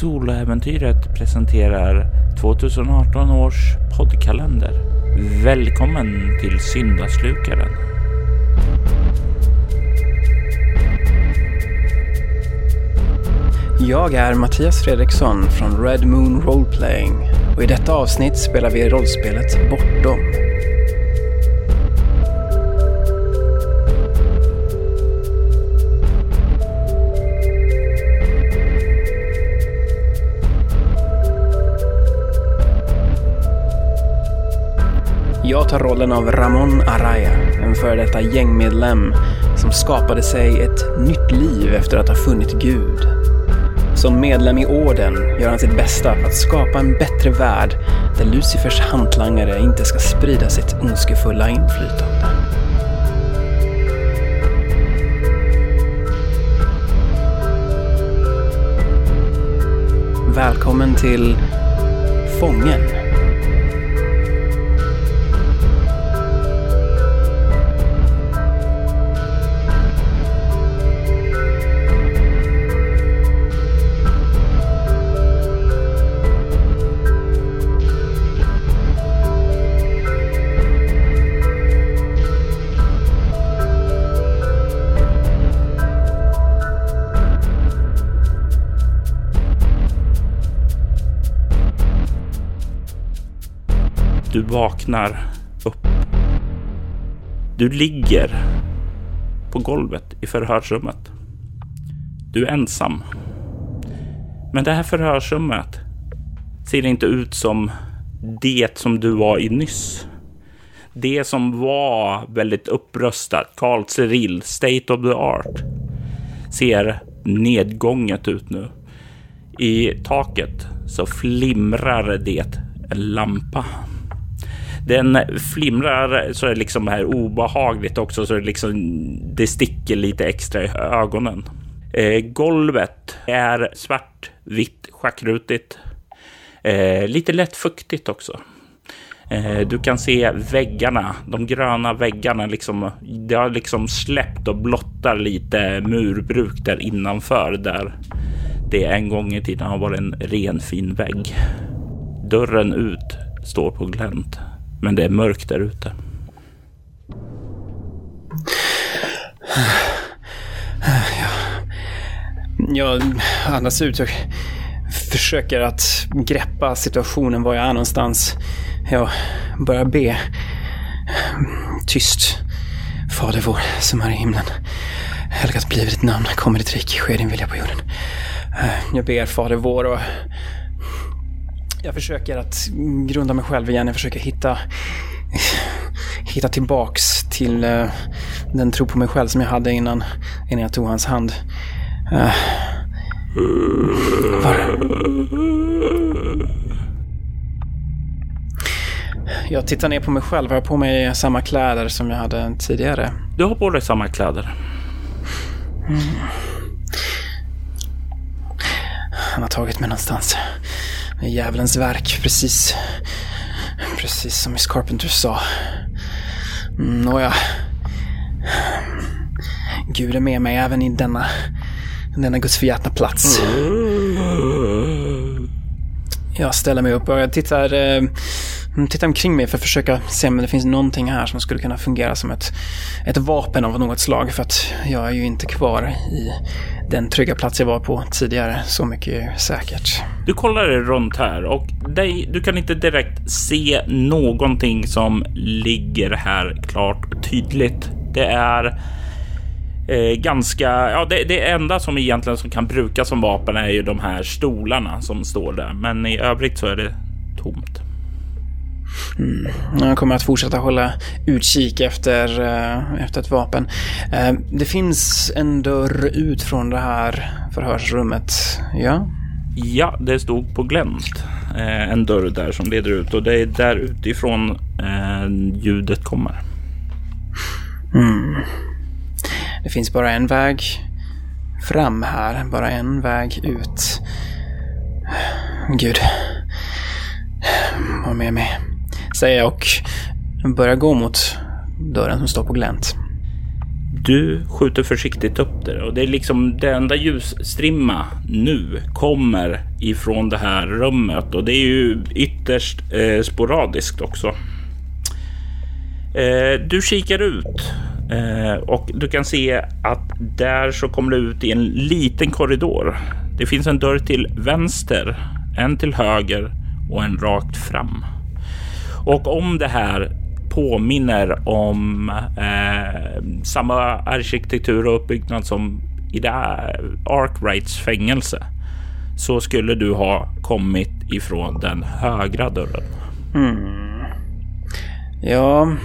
Soloäventyret presenterar 2018 års poddkalender. Välkommen till Syndaslukaren. Jag är Mattias Fredriksson från Red Moon Roleplaying och i detta avsnitt spelar vi rollspelet Bortom. Jag tar rollen av Ramon Araya, en före detta gängmedlem som skapade sig ett nytt liv efter att ha funnit Gud. Som medlem i orden gör han sitt bästa för att skapa en bättre värld där Lucifers hantlangare inte ska sprida sitt ondskefulla inflytande. Välkommen till Fången. Vaknar upp. Du ligger på golvet i förhörsrummet. Du är ensam. Men det här förhörsrummet ser inte ut som det som du var i nyss. Det som var väldigt uppröstat, Carl Cyril, State of the Art, ser nedgånget ut nu. I taket så flimrar det en lampa. Den flimrar så är det liksom här obehagligt också så det liksom det sticker lite extra i ögonen. Eh, golvet är svart, vitt, schackrutigt. Eh, lite lätt fuktigt också. Eh, du kan se väggarna, de gröna väggarna liksom. Det har liksom släppt och blottar lite murbruk där innanför där det en gång i tiden har varit en ren fin vägg. Dörren ut står på glänt. Men det är mörkt där ute. Jag andas ut och försöker att greppa situationen var jag är någonstans. Jag börjar be. Tyst. Fader vår som är i himlen. Helgat blir ditt namn. Kommer ditt rike. ske din vilja på jorden. Eh, jag ber Fader vår och jag försöker att grunda mig själv igen. Jag försöker hitta, hitta tillbaks till uh, den tro på mig själv som jag hade innan, innan jag tog hans hand. Uh, var... Jag tittar ner på mig själv. Har jag på mig samma kläder som jag hade tidigare? Du har på dig samma kläder. Mm. Han har tagit mig någonstans. Djävulens verk, precis. Precis som Miss Carpenter sa. Mm, nåja. Gud är med mig även i denna, denna gudsförgätna plats. Jag ställer mig upp och jag tittar, eh, Mm, titta tittar omkring mig för att försöka se om det finns någonting här som skulle kunna fungera som ett, ett vapen av något slag. För att jag är ju inte kvar i den trygga plats jag var på tidigare. Så mycket är säkert. Du kollar dig runt här och dig, du kan inte direkt se någonting som ligger här klart och tydligt. Det är eh, ganska, ja det, det enda som egentligen som kan brukas som vapen är ju de här stolarna som står där. Men i övrigt så är det tomt. Mm. Jag kommer att fortsätta hålla utkik efter, uh, efter ett vapen. Uh, det finns en dörr ut från det här förhörsrummet, ja? Ja, det stod på glänt. Uh, en dörr där som leder ut och det är där utifrån ljudet kommer. Mm. Det finns bara en väg fram här, bara en väg ut. Gud. Var med mig säger jag och börjar gå mot dörren som står på glänt. Du skjuter försiktigt upp det och det är liksom det enda ljusstrimma nu kommer ifrån det här rummet och det är ju ytterst eh, sporadiskt också. Eh, du kikar ut eh, och du kan se att där så kommer du ut i en liten korridor. Det finns en dörr till vänster, en till höger och en rakt fram. Och om det här påminner om eh, samma arkitektur och uppbyggnad som i det Arkwrights fängelse så skulle du ha kommit ifrån den högra dörren. Mm. Ja,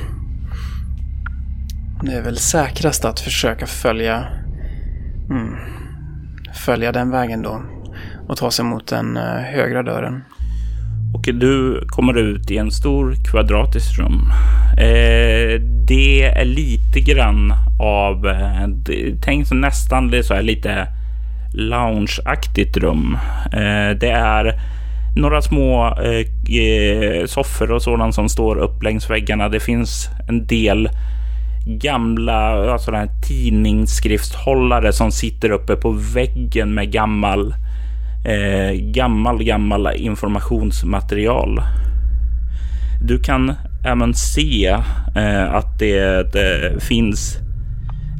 det är väl säkrast att försöka följa, mm, följa den vägen då och ta sig mot den eh, högra dörren. Och du kommer ut i en stor kvadratisk rum. Eh, det är lite grann av, eh, tänk så nästan det är så här lite loungeaktigt rum. Eh, det är några små eh, eh soffor och sådant som står upp längs väggarna. Det finns en del gamla alltså här tidningsskriftshållare som sitter uppe på väggen med gammal eh, gammal, gammal informationsmaterial. Du kan även se eh, att det, det finns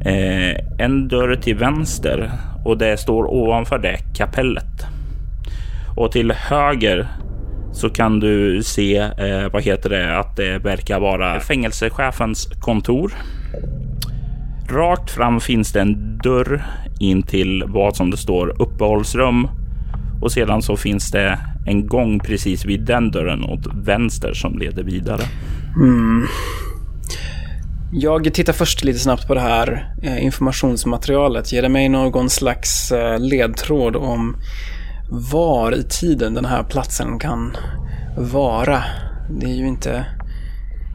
eh, en dörr till vänster och det står ovanför det kapellet. Och till höger så kan du se, eh, vad heter det, att det verkar vara fängelsechefens kontor. Rakt fram finns det en dörr in till vad som det står uppehållsrum och sedan så finns det en gång precis vid den dörren åt vänster som leder vidare. Mm. Jag tittar först lite snabbt på det här eh, informationsmaterialet. Ger det mig någon slags eh, ledtråd om var i tiden den här platsen kan vara? Det är ju inte...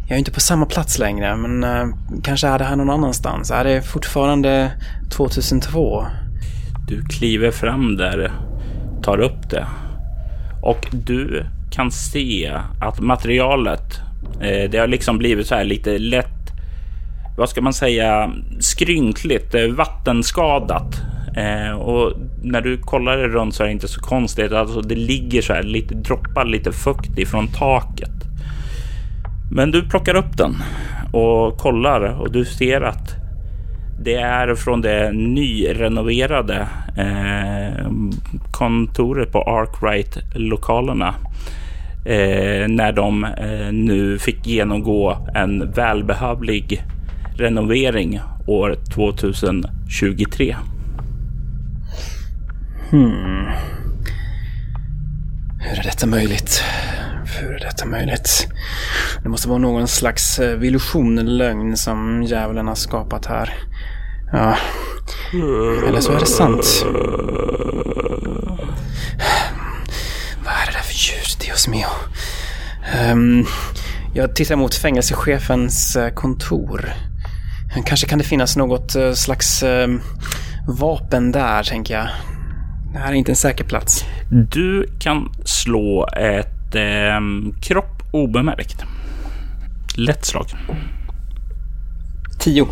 Jag är inte på samma plats längre, men eh, kanske är det här någon annanstans. Är det fortfarande 2002? Du kliver fram där, tar upp det och du kan se att materialet, eh, det har liksom blivit så här lite lätt vad ska man säga, skrynkligt, eh, vattenskadat. Eh, och när du kollar det runt så är det inte så konstigt. Alltså det ligger så här lite droppar lite fukt ifrån taket. Men du plockar upp den och kollar och du ser att det är från det nyrenoverade eh, kontoret på Arkwright lokalerna. Eh, när de eh, nu fick genomgå en välbehövlig renovering år 2023. Hmm. Hur är detta möjligt? Hur är detta möjligt? Det måste vara någon slags eh, illusion eller lögn som djävulen har skapat här. Ja. Eller så är det sant. Vad är det där för ljud, Dios mio? Um, jag tittar mot fängelsechefens eh, kontor. Kanske kan det finnas något eh, slags um, vapen där, tänker jag. Det här är inte en säker plats. Du kan slå ett eh, kropp obemärkt. Lätt slag. Tio.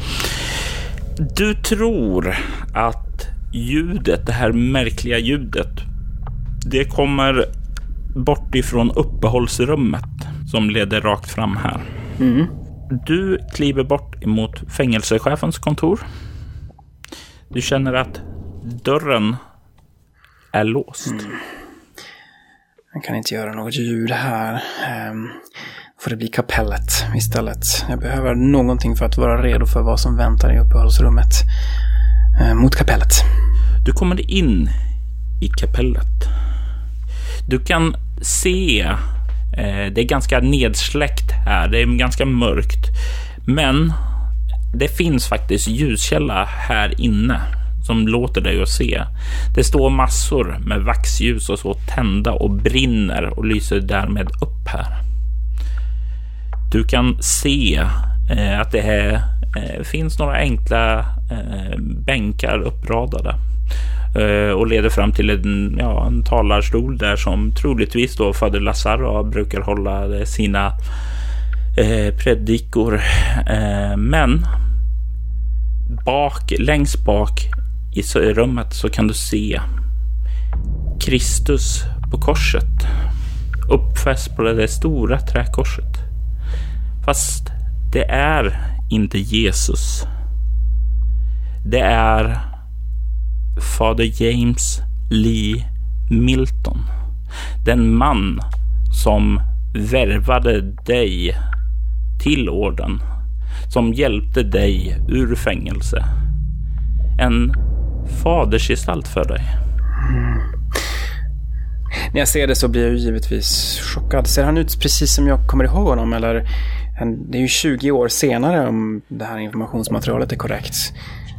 Du tror att ljudet, det här märkliga ljudet, det kommer bort ifrån uppehållsrummet som leder rakt fram här. Mm. Du kliver bort emot fängelsechefens kontor. Du känner att dörren är låst. Mm. Jag kan inte göra något ljud här. Um, får det bli kapellet istället. Jag behöver någonting för att vara redo för vad som väntar i uppehållsrummet. Eh, mot kapellet. Du kommer in i kapellet. Du kan se, eh, det är ganska nedsläckt här, det är ganska mörkt. Men det finns faktiskt ljuskälla här inne som låter dig att se. Det står massor med vaxljus och så tända och brinner och lyser därmed upp här. Du kan se eh, att det här, eh, finns några enkla eh, bänkar uppradade eh, och leder fram till en, ja, en talarstol där som troligtvis då fader Lazaro brukar hålla sina eh, predikor. Eh, men bak, längst bak i rummet så kan du se Kristus på korset. Uppfäst på det stora träkorset. Fast det är inte Jesus. Det är fader James Lee Milton. Den man som värvade dig till orden. Som hjälpte dig ur fängelse. En fadersgestalt för dig. Mm. När jag ser det så blir jag givetvis chockad. Ser han ut precis som jag kommer ihåg honom eller? Det är ju 20 år senare om det här informationsmaterialet är korrekt.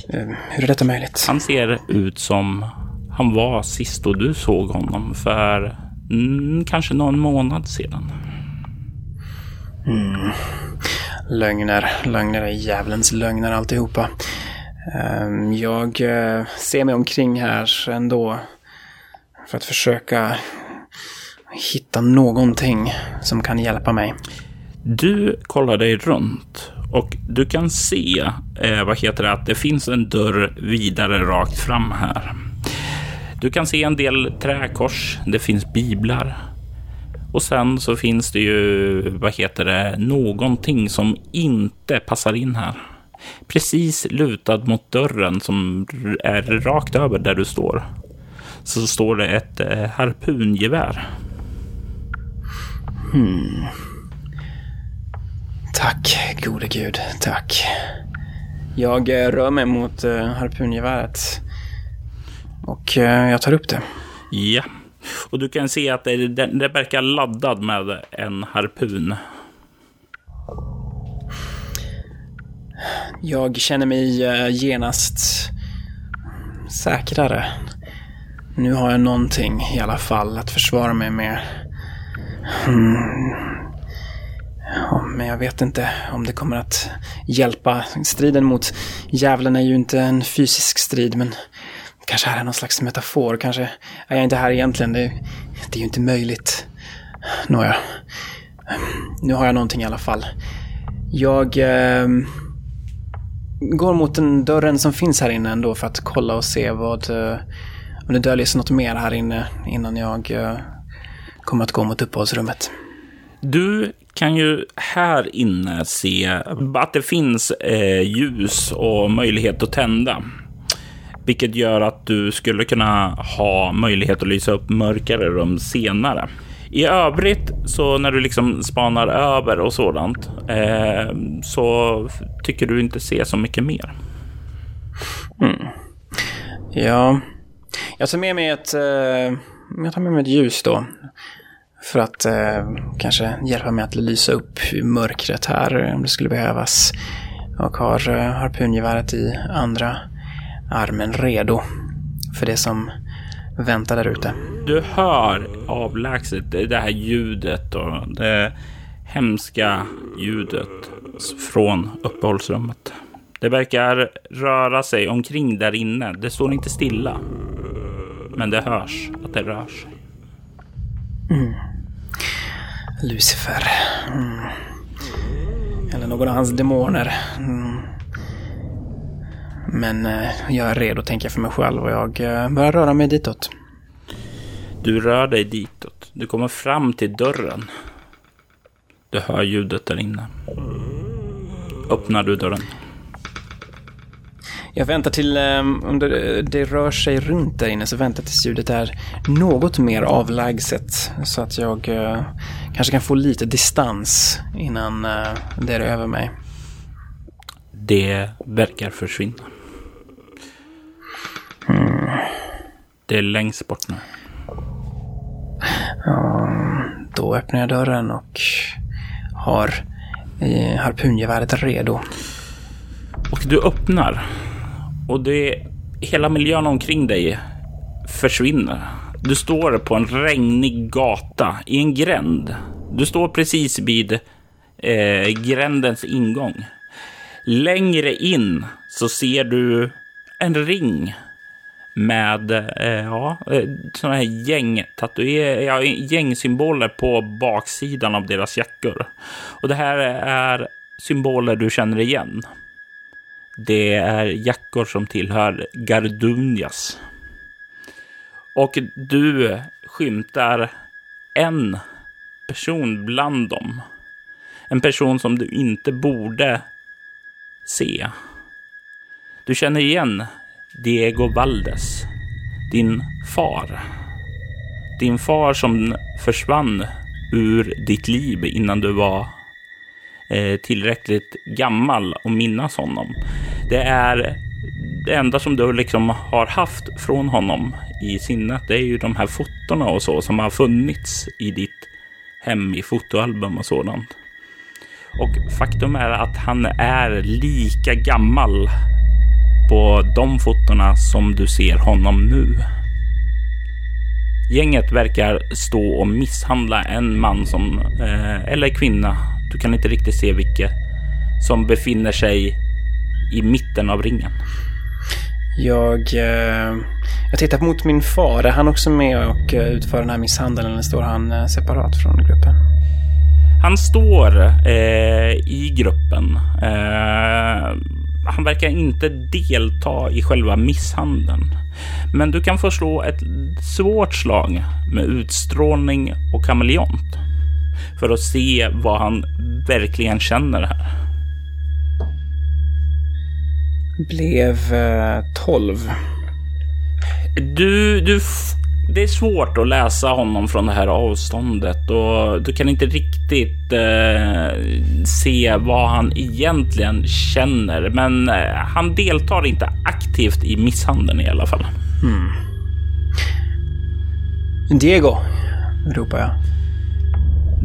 Eh, hur är detta möjligt? Han ser ut som han var sist då du såg honom för mm, kanske någon månad sedan. Mm. Lögner, lögner är djävulens lögner alltihopa. Ehm, jag eh, ser mig omkring här ändå för att försöka hitta någonting som kan hjälpa mig. Du kollar dig runt och du kan se, eh, vad heter det, att det finns en dörr vidare rakt fram här. Du kan se en del träkors, det finns biblar. Och sen så finns det ju, vad heter det, någonting som inte passar in här. Precis lutad mot dörren som är rakt över där du står. Så står det ett eh, harpungevär. Hmm. Tack, gode gud. Tack. Jag eh, rör mig mot eh, harpungeväret. Och eh, jag tar upp det. Ja. Och du kan se att det, det verkar laddad med en harpun. Jag känner mig genast säkrare. Nu har jag någonting i alla fall att försvara mig med. Mm. Ja, men jag vet inte om det kommer att hjälpa. Striden mot djävulen är ju inte en fysisk strid, men kanske här är någon slags metafor. Kanske är jag inte här egentligen. Det, det är ju inte möjligt. Nåja. Nu har jag någonting i alla fall. Jag eh, går mot den dörren som finns här inne ändå för att kolla och se vad... Eh, om det döljer sig något mer här inne innan jag eh, kommer att gå mot uppehållsrummet. Du kan ju här inne se att det finns eh, ljus och möjlighet att tända. Vilket gör att du skulle kunna ha möjlighet att lysa upp mörkare rum senare. I övrigt så när du liksom spanar över och sådant eh, så tycker du inte se så mycket mer. Mm. Ja, jag tar med mig ett, eh, jag tar med mig ett ljus då. För att eh, kanske hjälpa mig att lysa upp mörkret här om det skulle behövas. Och har eh, harpungeväret i andra armen redo för det som väntar där ute. Du hör avlägset det här ljudet och det hemska ljudet från uppehållsrummet. Det verkar röra sig omkring där inne. Det står inte stilla. Men det hörs att det rör sig. Mm. Lucifer. Mm. Eller någon av hans demoner. Mm. Men eh, jag är redo, tänker jag för mig själv och jag eh, börjar röra mig ditåt. Du rör dig ditåt. Du kommer fram till dörren. Du hör ljudet där inne. Öppnar du dörren? Jag väntar till, um, om det, det, rör sig runt där inne, så väntar tills ljudet är något mer avlägset. Så att jag uh, kanske kan få lite distans innan uh, det är över mig. Det verkar försvinna. Mm. Det är längst bort nu. Um, då öppnar jag dörren och har eh, harpungeväret redo. Och du öppnar och det, hela miljön omkring dig försvinner. Du står på en regnig gata i en gränd. Du står precis vid eh, grändens ingång. Längre in så ser du en ring med eh, ja, eh, sådana här gäng, ja, gängsymboler på baksidan av deras jackor. Och det här är symboler du känner igen. Det är jackor som tillhör Gardunias. Och du skymtar en person bland dem. En person som du inte borde se. Du känner igen Diego Valdes, din far. Din far som försvann ur ditt liv innan du var Eh, tillräckligt gammal att minnas honom. Det är det enda som du liksom har haft från honom i sinnet. Det är ju de här fotona och så som har funnits i ditt hem i fotoalbum och sådant. Och faktum är att han är lika gammal på de fotona som du ser honom nu. Gänget verkar stå och misshandla en man som, eh, eller kvinna, du kan inte riktigt se vilket, som befinner sig i mitten av ringen. Jag, eh, jag tittar mot min far. Är han också med och eh, utför den här misshandeln eller står han eh, separat från gruppen? Han står eh, i gruppen. Eh, han verkar inte delta i själva misshandeln. Men du kan få slå ett svårt slag med utstrålning och kameleont för att se vad han verkligen känner här. Blev eh, 12. Du, du, det är svårt att läsa honom från det här avståndet och du kan inte riktigt eh, se vad han egentligen känner. Men eh, han deltar inte aktivt i misshandeln i alla fall. Hmm. Diego, ropar jag.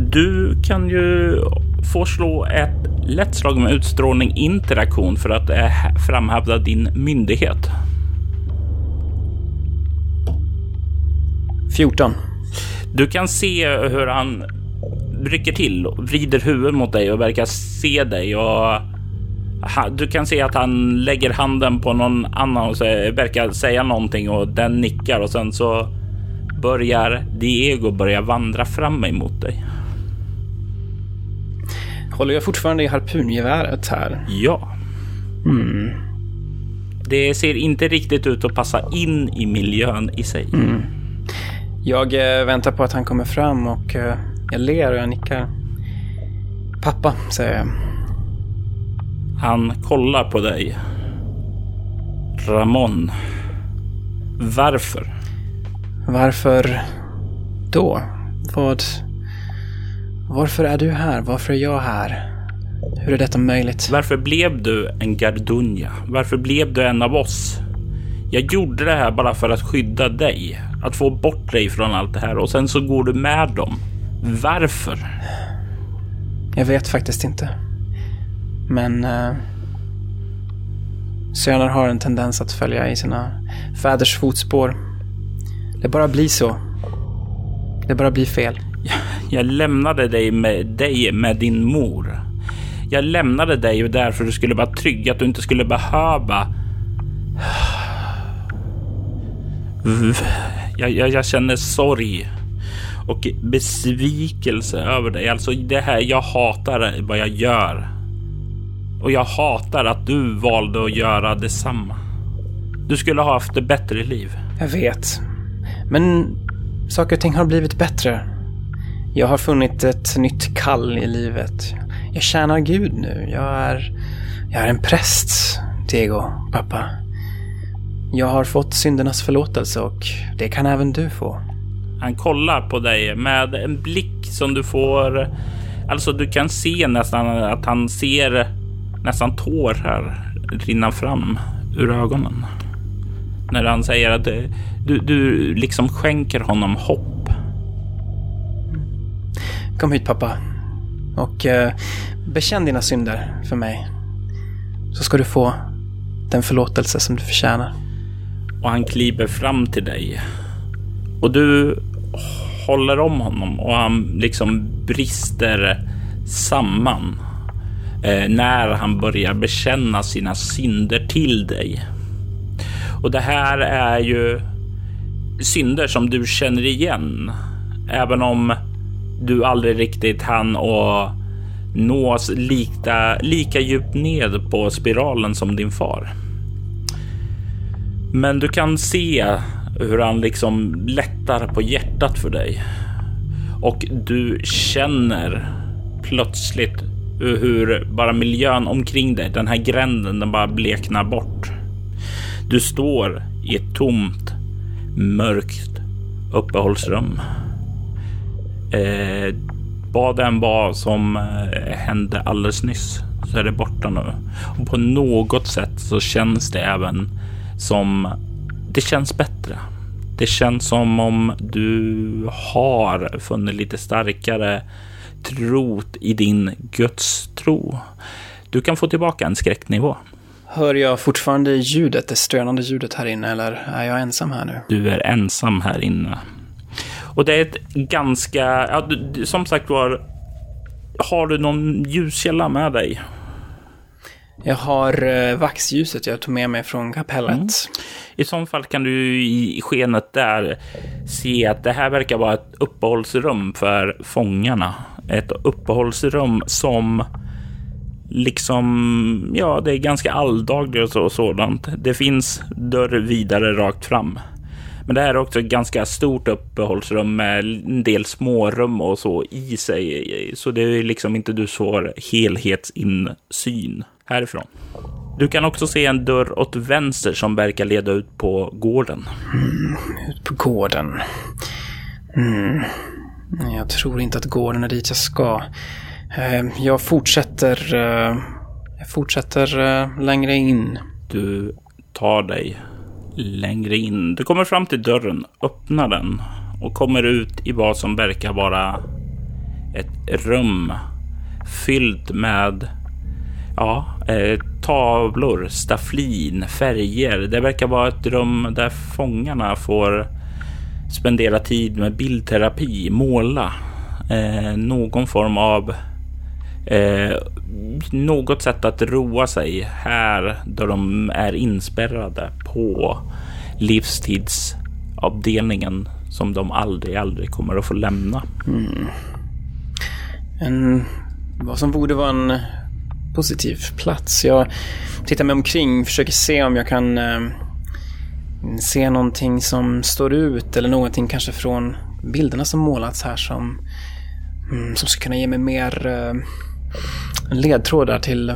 Du kan ju få slå ett lätt slag med utstrålning interaktion för att eh, framhäva din myndighet. 14. Du kan se hur han rycker till och vrider huvudet mot dig och verkar se dig och du kan se att han lägger handen på någon annan och verkar säga någonting och den nickar och sen så börjar Diego börja vandra fram emot dig. Håller jag fortfarande i harpungeväret här? Ja. Mm. Det ser inte riktigt ut att passa in i miljön i sig. Mm. Jag eh, väntar på att han kommer fram och eh, jag ler och jag nickar. Pappa, säger jag. Han kollar på dig. Ramon. Varför? Varför då? Vad... Varför är du här? Varför är jag här? Hur är detta möjligt? Varför blev du en Gardunja? Varför blev du en av oss? Jag gjorde det här bara för att skydda dig, att få bort dig från allt det här och sen så går du med dem. Varför? Jag vet faktiskt inte. Men uh, söner har en tendens att följa i sina fäders fotspår. Det bara blir så. Det bara blir fel. Jag lämnade dig med, dig med din mor. Jag lämnade dig därför du skulle vara trygg, att du inte skulle behöva... Jag, jag, jag känner sorg och besvikelse över dig. Alltså det här, jag hatar vad jag gör. Och jag hatar att du valde att göra detsamma. Du skulle ha haft ett bättre liv. Jag vet. Men saker och ting har blivit bättre. Jag har funnit ett nytt kall i livet. Jag tjänar Gud nu. Jag är, jag är en präst, Diego, pappa. Jag har fått syndernas förlåtelse och det kan även du få. Han kollar på dig med en blick som du får. Alltså, du kan se nästan att han ser nästan tårar rinna fram ur ögonen. När han säger att du, du liksom skänker honom hopp. Kom hit pappa. Och eh, bekänn dina synder för mig. Så ska du få den förlåtelse som du förtjänar. Och han kliver fram till dig. Och du håller om honom och han liksom brister samman eh, när han börjar bekänna sina synder till dig. Och det här är ju synder som du känner igen, även om du aldrig riktigt hann och nås lika, lika djupt ned på spiralen som din far. Men du kan se hur han liksom lättar på hjärtat för dig. Och du känner plötsligt hur bara miljön omkring dig, den här gränden, den bara bleknar bort. Du står i ett tomt, mörkt uppehållsrum. Eh, vad det än var som eh, hände alldeles nyss så är det borta nu. Och på något sätt så känns det även som det känns bättre. Det känns som om du har funnit lite starkare trot i din gudstro. Du kan få tillbaka en skräcknivå. Hör jag fortfarande ljudet, det stönande ljudet här inne, eller är jag ensam här nu? Du är ensam här inne. Och det är ett ganska, ja, som sagt var, har du någon ljuskälla med dig? Jag har eh, vaxljuset jag tog med mig från kapellet. Mm. I så fall kan du i skenet där se att det här verkar vara ett uppehållsrum för fångarna. Ett uppehållsrum som liksom, ja, det är ganska alldagligt och sådant. Det finns dörr vidare rakt fram. Men det här är också ett ganska stort uppehållsrum med en del smårum och så i sig. Så det är liksom inte du får helhetsinsyn härifrån. Du kan också se en dörr åt vänster som verkar leda ut på gården. Mm, ut på gården. Mm. Jag tror inte att gården är dit jag ska. Eh, jag fortsätter... Eh, jag fortsätter eh, längre in. Du tar dig längre in. Du kommer fram till dörren, öppnar den och kommer ut i vad som verkar vara ett rum fyllt med ja, eh, tavlor, stafflin, färger. Det verkar vara ett rum där fångarna får spendera tid med bildterapi, måla, eh, någon form av eh, något sätt att roa sig här då de är inspärrade på livstidsavdelningen som de aldrig, aldrig kommer att få lämna. Mm. En, vad som borde vara en eh, positiv plats. Jag tittar mig omkring, försöker se om jag kan eh, se någonting som står ut eller någonting kanske från bilderna som målats här som, mm, som ska kunna ge mig mer eh, ledtrådar till,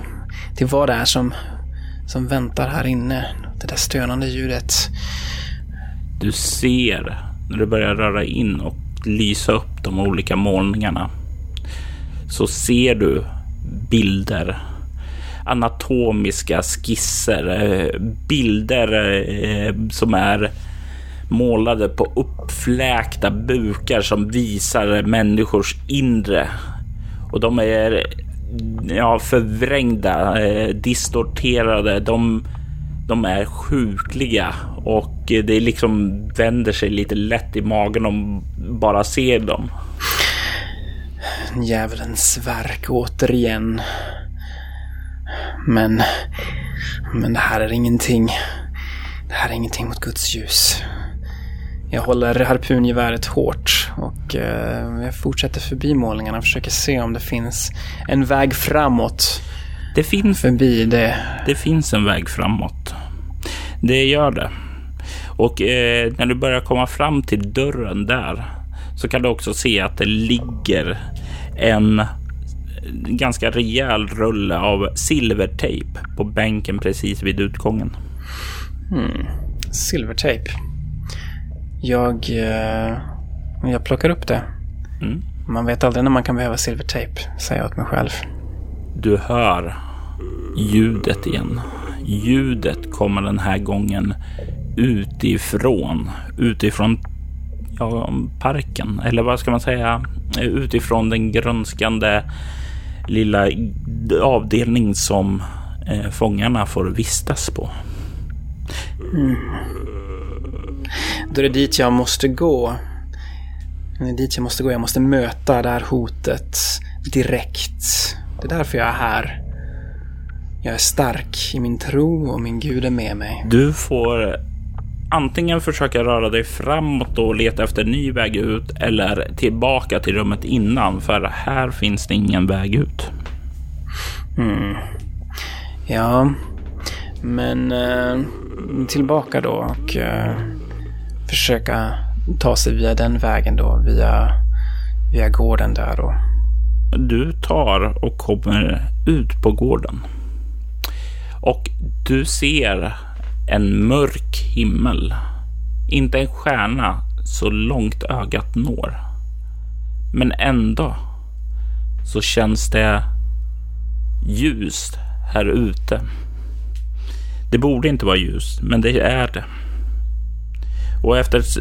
till vad det är som, som väntar här inne. Det där stönande ljudet. Du ser när du börjar röra in och lysa upp de olika målningarna så ser du bilder anatomiska skisser, bilder eh, som är målade på uppfläkta bukar som visar människors inre. Och de är ja, förvrängda, eh, distorterade. De, de är sjukliga och det liksom vänder sig lite lätt i magen om bara ser dem. Djävulens verk återigen. Men, men det här är ingenting. Det här är ingenting mot Guds ljus. Jag håller harpungeväret hårt och eh, jag fortsätter förbi målningarna och försöker se om det finns en väg framåt. Det finns, förbi det. Det finns en väg framåt. Det gör det. Och eh, när du börjar komma fram till dörren där så kan du också se att det ligger en ganska rejäl rulle av silvertejp på bänken precis vid utgången. Hmm. Silvertejp. Jag, eh, jag plockar upp det. Mm. Man vet aldrig när man kan behöva silvertejp, säger jag åt mig själv. Du hör ljudet igen. Ljudet kommer den här gången utifrån. Utifrån ja, parken, eller vad ska man säga? Utifrån den grönskande lilla avdelning som eh, fångarna får vistas på. Mm. Då är det dit jag måste gå. Det är dit jag måste gå. Jag måste möta det här hotet direkt. Det är därför jag är här. Jag är stark i min tro och min Gud är med mig. Du får antingen försöka röra dig framåt och leta efter en ny väg ut eller tillbaka till rummet innan, för här finns det ingen väg ut. Mm. Ja, men eh, tillbaka då och eh, försöka ta sig via den vägen då, via, via gården där då. Du tar och kommer ut på gården. Och du ser en mörk himmel. Inte en stjärna så långt ögat når. Men ändå så känns det ljust här ute. Det borde inte vara ljust, men det är det. Och efter ett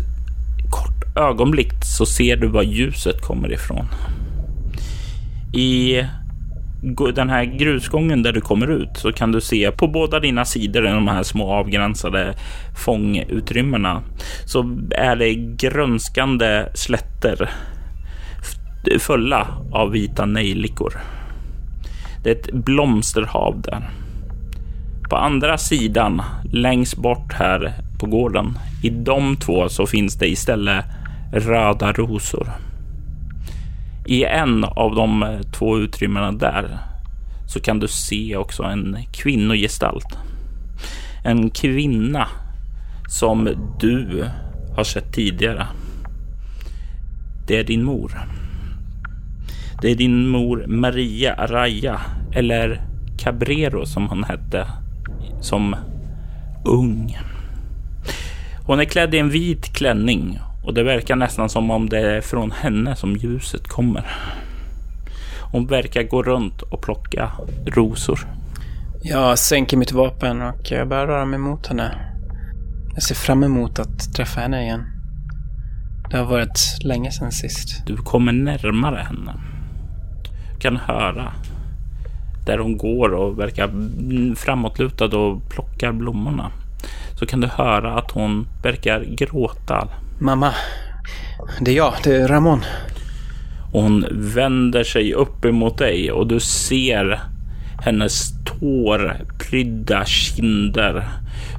kort ögonblick så ser du var ljuset kommer ifrån. I den här grusgången där du kommer ut så kan du se på båda dina sidor i de här små avgränsade fångutrymmena så är det grönskande slätter fulla av vita nejlikor. Det är ett blomsterhav där. På andra sidan, längst bort här på gården, i de två så finns det istället röda rosor. I en av de eh, två utrymmena där så kan du se också en kvinnogestalt. En kvinna som du har sett tidigare. Det är din mor. Det är din mor Maria Araya, eller Cabrero som hon hette, som ung. Hon är klädd i en vit klänning och det verkar nästan som om det är från henne som ljuset kommer. Hon verkar gå runt och plocka rosor. Jag sänker mitt vapen och jag börjar röra mig mot henne. Jag ser fram emot att träffa henne igen. Det har varit länge sedan sist. Du kommer närmare henne. Du kan höra där hon går och verkar framåtlutad och plockar blommorna. Så kan du höra att hon verkar gråta. Mamma, det är jag, det är Ramon. Hon vänder sig upp emot dig och du ser hennes tårprydda kinder.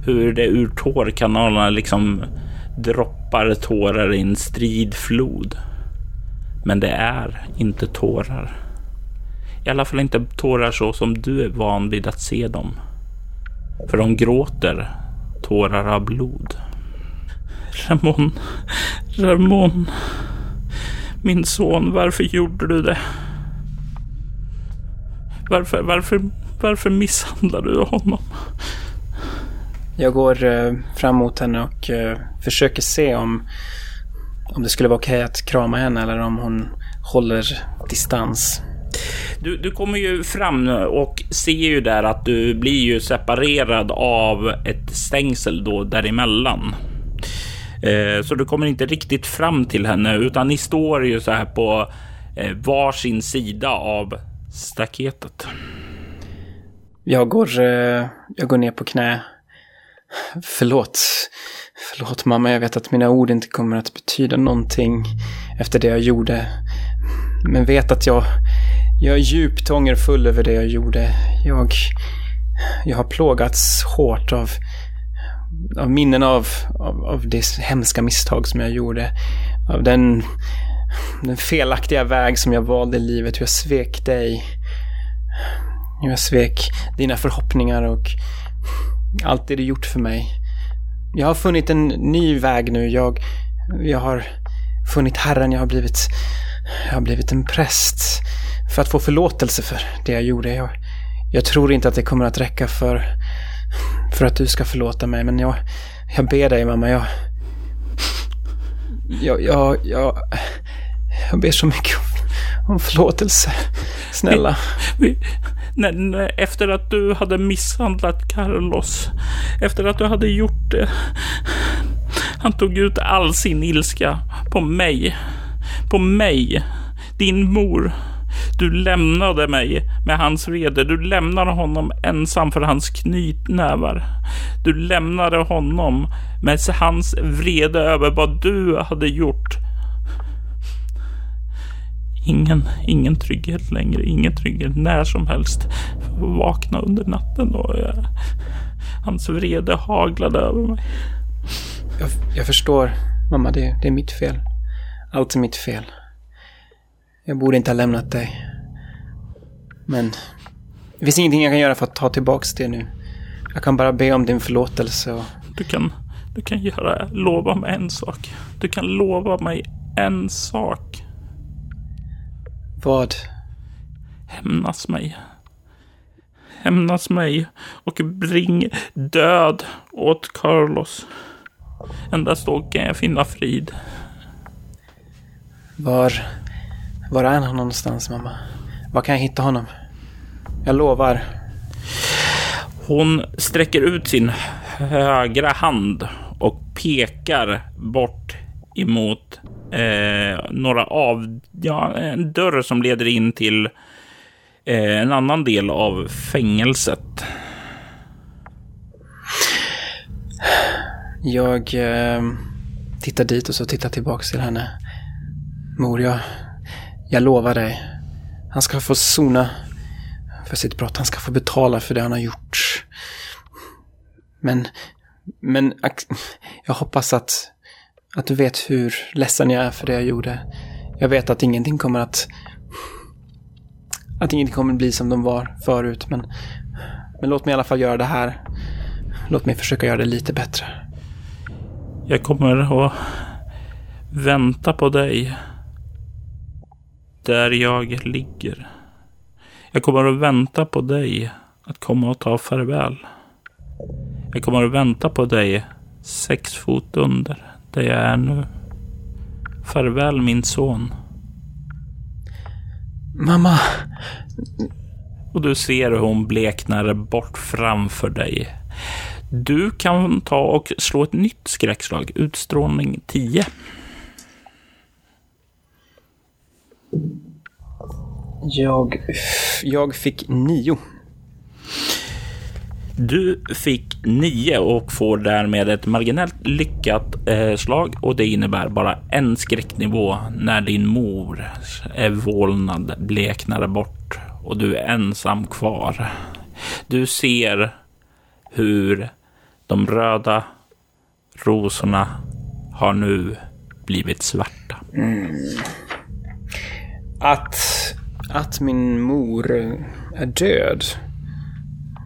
Hur det ur tårkanalerna liksom droppar tårar i en strid flod. Men det är inte tårar. I alla fall inte tårar så som du är van vid att se dem. För de gråter tårar av blod. Ramon, Ramon. Min son, varför gjorde du det? Varför, varför, varför misshandlade du honom? Jag går eh, fram mot henne och eh, försöker se om, om det skulle vara okej att krama henne eller om hon håller distans. Du, du kommer ju fram och ser ju där att du blir ju separerad av ett stängsel då däremellan. Eh, så du kommer inte riktigt fram till henne utan ni står ju så här på eh, varsin sida av staketet. Jag går, eh, jag går ner på knä. Förlåt. Förlåt mamma, jag vet att mina ord inte kommer att betyda någonting efter det jag gjorde. Men vet att jag, jag är djupt ångerfull över det jag gjorde. Jag, jag har plågats hårt av av minnen av, av, av det hemska misstag som jag gjorde. Av den, den felaktiga väg som jag valde i livet, hur jag svek dig. Hur jag svek dina förhoppningar och allt det du gjort för mig. Jag har funnit en ny väg nu. Jag, jag har funnit Herren. Jag har blivit, jag har blivit en präst för att få förlåtelse för det jag gjorde. Jag, jag tror inte att det kommer att räcka för för att du ska förlåta mig. Men jag, jag ber dig mamma, jag... Jag, jag, jag, jag ber så mycket om, om förlåtelse. Snälla. Vi, vi, nej, efter att du hade misshandlat Carlos, efter att du hade gjort det. Han tog ut all sin ilska på mig. På mig. Din mor. Du lämnade mig med hans vrede. Du lämnade honom ensam för hans knytnävar. Du lämnade honom med hans vrede över vad du hade gjort. Ingen, ingen trygghet längre, ingen trygghet när som helst. Vakna under natten och jag, hans vrede haglade över mig. Jag, jag förstår, mamma. Det, det är mitt fel. Allt är mitt fel. Jag borde inte ha lämnat dig. Men Det finns ingenting jag kan göra för att ta tillbaks det nu. Jag kan bara be om din förlåtelse och... Du kan, du kan göra, lova mig en sak. Du kan lova mig en sak. Vad? Hämnas mig. Hämnas mig och bring död åt Carlos. Endast då kan jag finna frid. Var... Var är han någonstans, mamma? Var kan jag hitta honom? Jag lovar. Hon sträcker ut sin högra hand och pekar bort emot eh, några av... Ja, en dörr som leder in till eh, en annan del av fängelset. Jag eh, tittar dit och så tittar tillbaks till henne. Mor, jag, jag lovar dig. Han ska få sona för sitt brott. Han ska få betala för det han har gjort. Men, men jag hoppas att, att du vet hur ledsen jag är för det jag gjorde. Jag vet att ingenting kommer att... Att ingenting kommer att bli som de var förut, men... Men låt mig i alla fall göra det här. Låt mig försöka göra det lite bättre. Jag kommer att vänta på dig. Där jag ligger. Jag kommer att vänta på dig att komma och ta farväl. Jag kommer att vänta på dig sex fot under där jag är nu. Farväl min son. Mamma. Och du ser hur hon bleknar bort framför dig. Du kan ta och slå ett nytt skräckslag. Utstrålning 10. Jag, jag fick nio. Du fick nio och får därmed ett marginellt lyckat eh, slag och det innebär bara en skräcknivå när din mor är vålnad bleknar bort och du är ensam kvar. Du ser hur de röda rosorna har nu blivit svarta. Mm. Att, att min mor är död,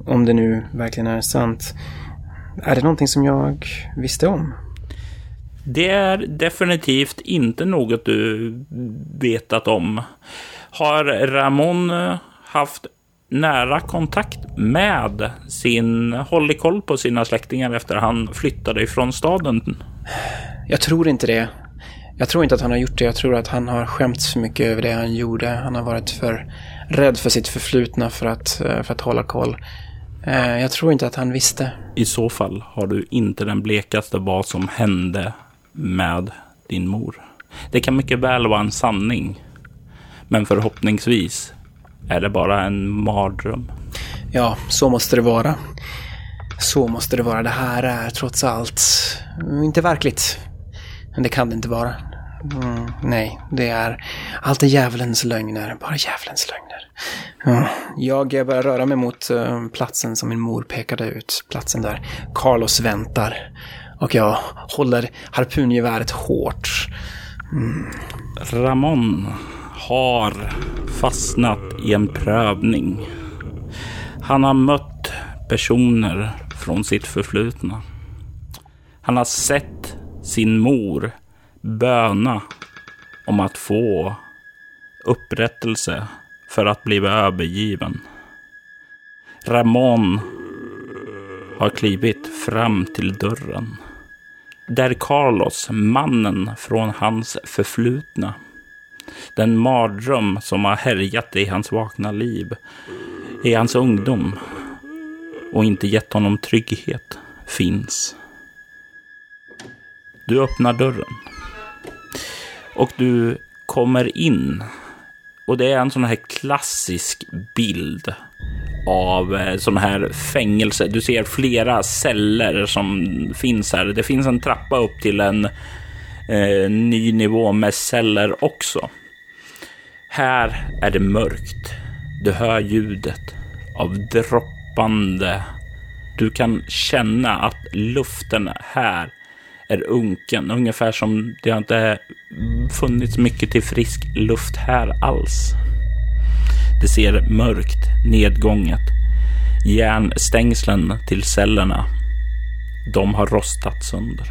om det nu verkligen är sant, är det någonting som jag visste om? Det är definitivt inte något du vetat om. Har Ramon haft nära kontakt med sin, hållit koll på sina släktingar efter han flyttade ifrån staden? Jag tror inte det. Jag tror inte att han har gjort det. Jag tror att han har skämts för mycket över det han gjorde. Han har varit för rädd för sitt förflutna för att, eh, för att hålla koll. Eh, jag tror inte att han visste. I så fall har du inte den blekaste vad som hände med din mor. Det kan mycket väl vara en sanning. Men förhoppningsvis är det bara en mardröm. Ja, så måste det vara. Så måste det vara. Det här är trots allt inte verkligt. Men det kan det inte vara. Mm, nej, det är allt är djävulens lögner. Bara djävulens lögner. Mm. Jag börjar röra mig mot uh, platsen som min mor pekade ut. Platsen där Carlos väntar. Och jag håller harpungeväret hårt. Mm. Ramon har fastnat i en prövning. Han har mött personer från sitt förflutna. Han har sett sin mor böna om att få upprättelse för att bli övergiven. Ramon har klivit fram till dörren. Där Carlos, mannen från hans förflutna, den mardröm som har härjat i hans vakna liv, i hans ungdom och inte gett honom trygghet, finns. Du öppnar dörren. Och du kommer in. Och det är en sån här klassisk bild av eh, sån här fängelse. Du ser flera celler som finns här. Det finns en trappa upp till en eh, ny nivå med celler också. Här är det mörkt. Du hör ljudet av droppande. Du kan känna att luften här är unken. Ungefär som det inte funnits mycket till frisk luft här alls. Det ser mörkt, nedgånget. Järnstängslen till cellerna. De har rostat sönder.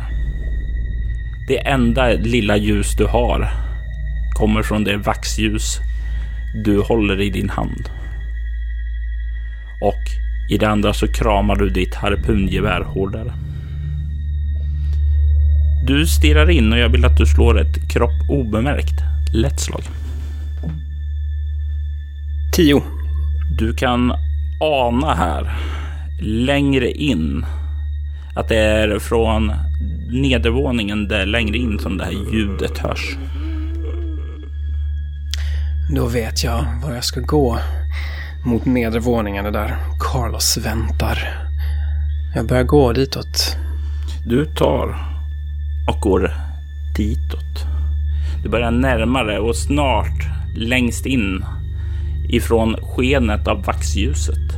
Det enda lilla ljus du har kommer från det vaxljus du håller i din hand. Och i det andra så kramar du ditt harpungevär hårdare. Du stirrar in och jag vill att du slår ett kropp obemärkt lätt slag. Tio. Du kan ana här längre in att det är från nedervåningen där längre in som det här ljudet hörs. Då vet jag var jag ska gå. Mot nedervåningen där Carlos väntar. Jag börjar gå ditåt. Du tar och går ditåt. Du börjar närma dig och snart längst in ifrån skenet av vaxljuset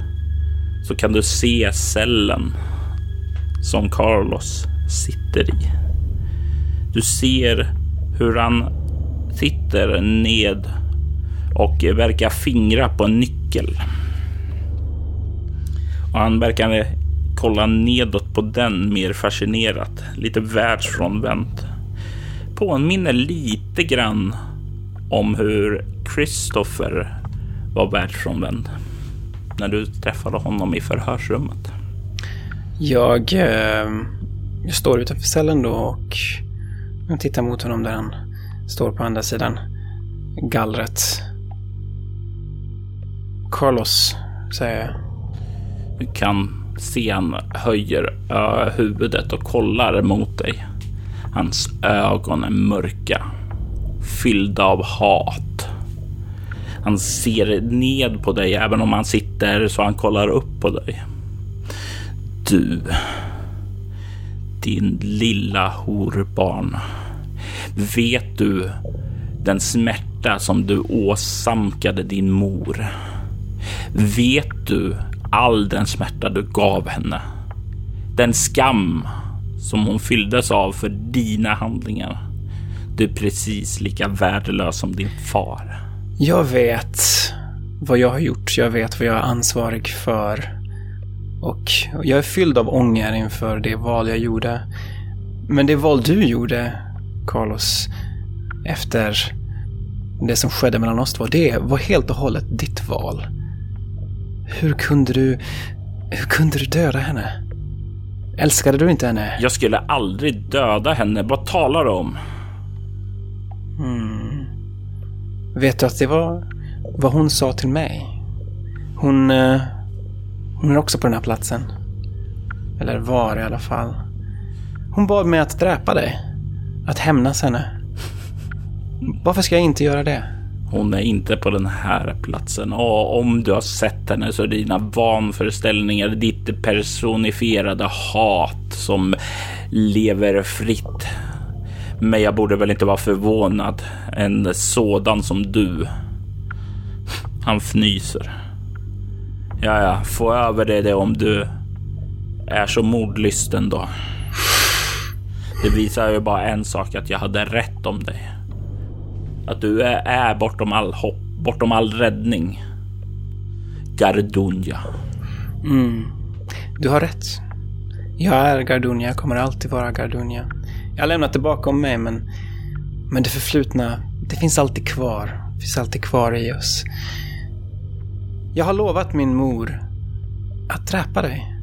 så kan du se cellen som Carlos sitter i. Du ser hur han sitter ned och verkar fingra på en nyckel. Och han verkar kolla nedåt på den mer fascinerat, lite världsfrånvänt. Påminner lite grann om hur Christopher var världsfrånvänd när du träffade honom i förhörsrummet. Jag, eh, jag står utanför cellen då och jag tittar mot honom där han står på andra sidan gallret. Carlos, säger jag. Du kan Sen han höjer huvudet och kollar mot dig. Hans ögon är mörka, fyllda av hat. Han ser ned på dig även om han sitter så han kollar upp på dig. Du, din lilla horbarn. Vet du den smärta som du åsamkade din mor? Vet du all den smärta du gav henne? Den skam som hon fylldes av för dina handlingar. Du är precis lika värdelös som din far. Jag vet vad jag har gjort. Jag vet vad jag är ansvarig för. Och jag är fylld av ånger inför det val jag gjorde. Men det val du gjorde, Carlos, efter det som skedde mellan oss två, det var helt och hållet ditt val. Hur kunde du... Hur kunde du döda henne? Älskade du inte henne? Jag skulle aldrig döda henne. Vad talar du om? Mm. Vet du att det var vad hon sa till mig? Hon... Eh, hon är också på den här platsen. Eller var i alla fall. Hon bad mig att dräpa dig. Att hämnas henne. Varför ska jag inte göra det? Hon är inte på den här platsen och om du har sett henne så är det dina vanföreställningar, ditt personifierade hat som lever fritt. Men jag borde väl inte vara förvånad. En sådan som du. Han fnyser. Ja, ja, få över det, det om du är så mordlysten då. Det visar ju bara en sak, att jag hade rätt om dig. Att du är, är bortom all hopp, bortom all räddning. Gardunia. Mm. Du har rätt. Jag är Gardunia, jag kommer alltid vara Gardunia. Jag har lämnat det bakom mig, men, men det förflutna, det finns alltid kvar. Det finns alltid kvar i oss. Jag har lovat min mor att dräpa dig.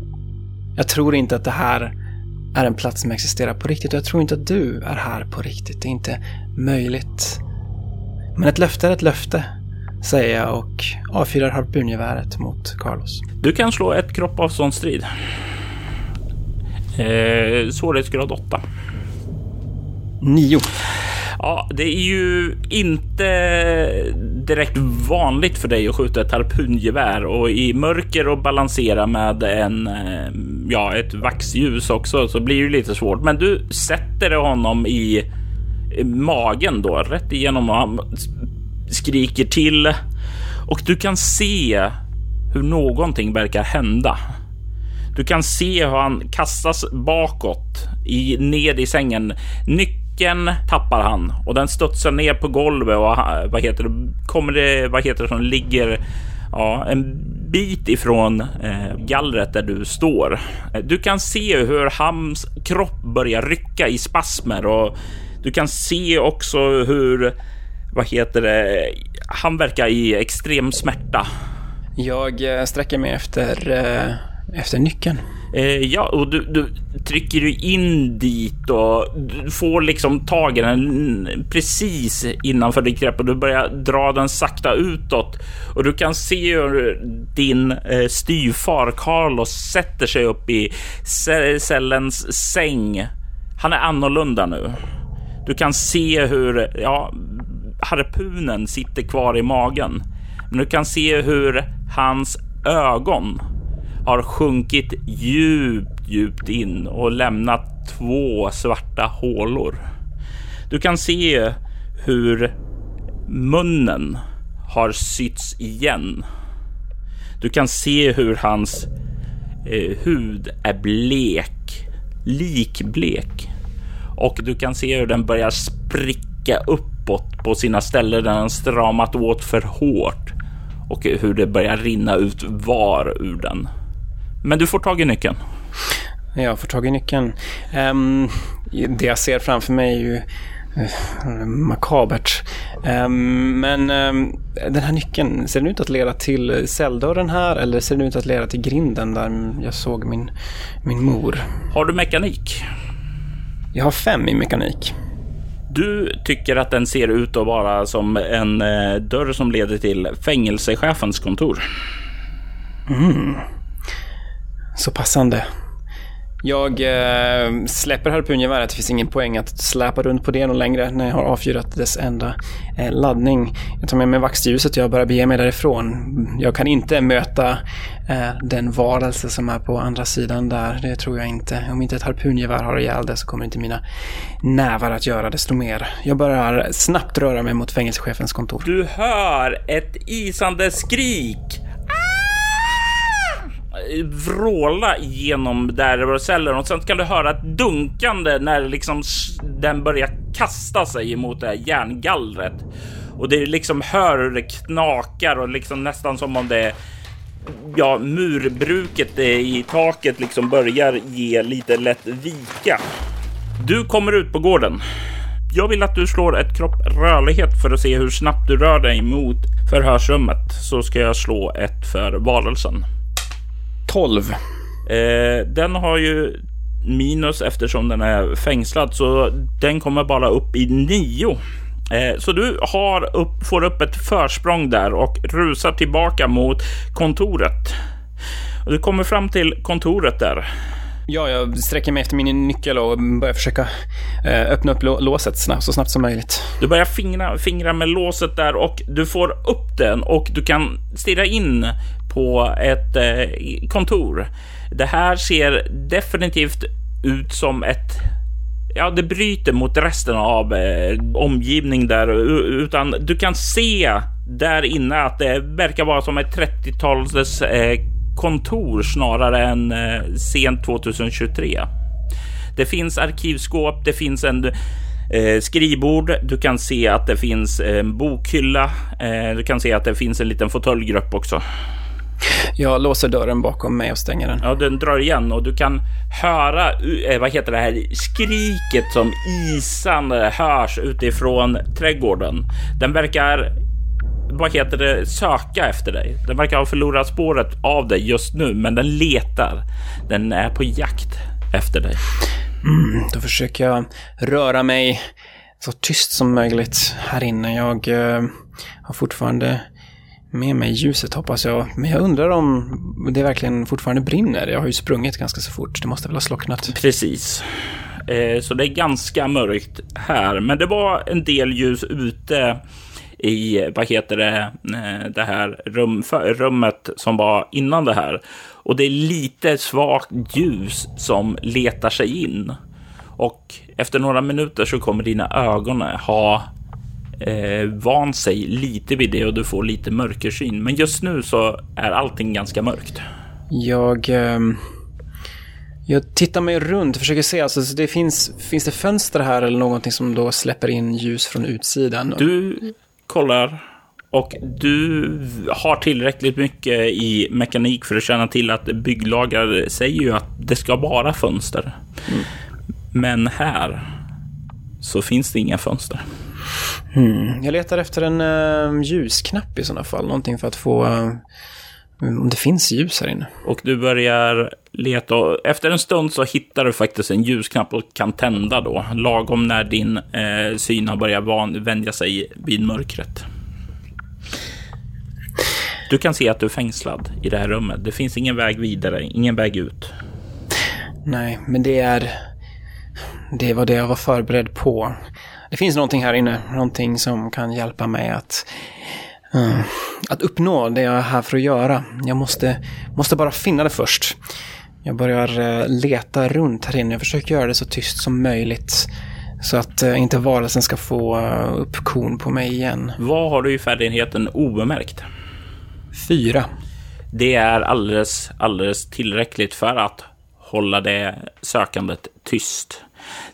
Jag tror inte att det här är en plats som existerar på riktigt och jag tror inte att du är här på riktigt. Det är inte möjligt. Men ett löfte är ett löfte, säger jag och avfyrar harpungeväret mot Carlos. Du kan slå ett kropp av sån strid. Eh, svårighetsgrad 8. Nio. Ja, det är ju inte direkt vanligt för dig att skjuta ett harpungevär och i mörker och balansera med en, eh, ja, ett vaxljus också så blir det lite svårt. Men du sätter honom i magen då, rätt igenom och han skriker till och du kan se hur någonting verkar hända. Du kan se hur han kastas bakåt i, ned i sängen. Nyckeln tappar han och den studsar ner på golvet och vad heter det, kommer det, vad heter det som ligger ja, en bit ifrån eh, gallret där du står. Du kan se hur hans kropp börjar rycka i spasmer och du kan se också hur, vad heter det, han verkar i extrem smärta. Jag eh, sträcker mig efter, eh, efter nyckeln. Eh, ja, och du, du trycker du in dit och du får liksom tag i den precis innanför ditt grepp och du börjar dra den sakta utåt. Och du kan se hur din eh, styvfar Carlos sätter sig upp i cellens säng. Han är annorlunda nu. Du kan se hur ja, harpunen sitter kvar i magen. Men du kan se hur hans ögon har sjunkit djupt, djupt in och lämnat två svarta hålor. Du kan se hur munnen har sytts igen. Du kan se hur hans eh, hud är blek, likblek. Och du kan se hur den börjar spricka uppåt på sina ställen där den stramat åt för hårt och hur det börjar rinna ut var ur den. Men du får tag i nyckeln. Jag får tag i nyckeln. Um, det jag ser framför mig är ju uh, makabert. Um, men um, den här nyckeln, ser den ut att leda till celldörren här eller ser den ut att leda till grinden där jag såg min, min mor? Har du mekanik? Jag har fem i mekanik. Du tycker att den ser ut att vara som en eh, dörr som leder till fängelsechefens kontor. Mm. Så passande. Jag eh, släpper harpungeväret. Det finns ingen poäng att släpa runt på det någon längre när jag har avfyrat dess enda eh, laddning. Jag tar med mig vaxljuset och jag börjar bege mig därifrån. Jag kan inte möta eh, den varelse som är på andra sidan där. Det tror jag inte. Om inte ett harpungevär har ihjäl det så kommer inte mina nävar att göra desto mer. Jag börjar snabbt röra mig mot fängelsechefens kontor. Du hör ett isande skrik vråla genom där det var celler och sen kan du höra ett dunkande när liksom den börjar kasta sig emot det här järngallret. Och det liksom hör hur det knakar och liksom nästan som om det ja, murbruket i taket liksom börjar ge lite lätt vika. Du kommer ut på gården. Jag vill att du slår ett kropp rörlighet för att se hur snabbt du rör dig mot förhörsrummet. Så ska jag slå ett för varelsen. 12. Eh, den har ju minus eftersom den är fängslad, så den kommer bara upp i 9. Eh, så du upp, får upp ett försprång där och rusar tillbaka mot kontoret. Och du kommer fram till kontoret där. Ja, jag sträcker mig efter min nyckel och börjar försöka eh, öppna upp låset snabbt, så snabbt som möjligt. Du börjar fingra, fingra med låset där och du får upp den och du kan stirra in på ett eh, kontor. Det här ser definitivt ut som ett ja, det bryter mot resten av eh, omgivning där, utan du kan se där inne att det verkar vara som ett 30-tals eh, kontor snarare än eh, sent 2023. Det finns arkivskåp, det finns en eh, skrivbord. Du kan se att det finns en bokhylla. Eh, du kan se att det finns en liten fåtöljgrupp också. Jag låser dörren bakom mig och stänger den. Ja, den drar igen och du kan höra, eh, vad heter det här, skriket som isande hörs utifrån trädgården. Den verkar, vad heter det, söka efter dig. Den verkar ha förlorat spåret av dig just nu, men den letar. Den är på jakt efter dig. Mm, då försöker jag röra mig så tyst som möjligt här inne. Jag uh, har fortfarande med mig ljuset hoppas jag. Men jag undrar om det verkligen fortfarande brinner. Jag har ju sprungit ganska så fort. Det måste väl ha slocknat. Precis. Eh, så det är ganska mörkt här. Men det var en del ljus ute i, vad heter det, eh, det här rum, rummet som var innan det här. Och det är lite svagt ljus som letar sig in. Och efter några minuter så kommer dina ögon ha eh, van sig lite vid det och du får lite mörkersyn. Men just nu så är allting ganska mörkt. Jag... Eh, Jag tittar mig runt och försöker se, alltså det finns, finns det fönster här eller någonting som då släpper in ljus från utsidan? Du kollar och du har tillräckligt mycket i mekanik för att känna till att bygglagar säger ju att det ska vara fönster. Mm. Men här så finns det inga fönster. Mm. Jag letar efter en uh, ljusknapp i sådana fall. Någonting för att få... Uh, om det finns ljus här inne. Och du börjar leta och efter en stund så hittar du faktiskt en ljusknapp och kan tända då. Lagom när din uh, syn har börjat van, vänja sig vid mörkret. Du kan se att du är fängslad i det här rummet. Det finns ingen väg vidare, ingen väg ut. Nej, men det är... Det var det jag var förberedd på. Det finns någonting här inne, någonting som kan hjälpa mig att, uh, att uppnå det jag är här för att göra. Jag måste, måste bara finna det först. Jag börjar uh, leta runt här inne. Jag försöker göra det så tyst som möjligt. Så att uh, inte varelsen ska få upp kon på mig igen. Vad har du i färdigheten obemärkt? Fyra. Det är alldeles, alldeles tillräckligt för att hålla det sökandet tyst.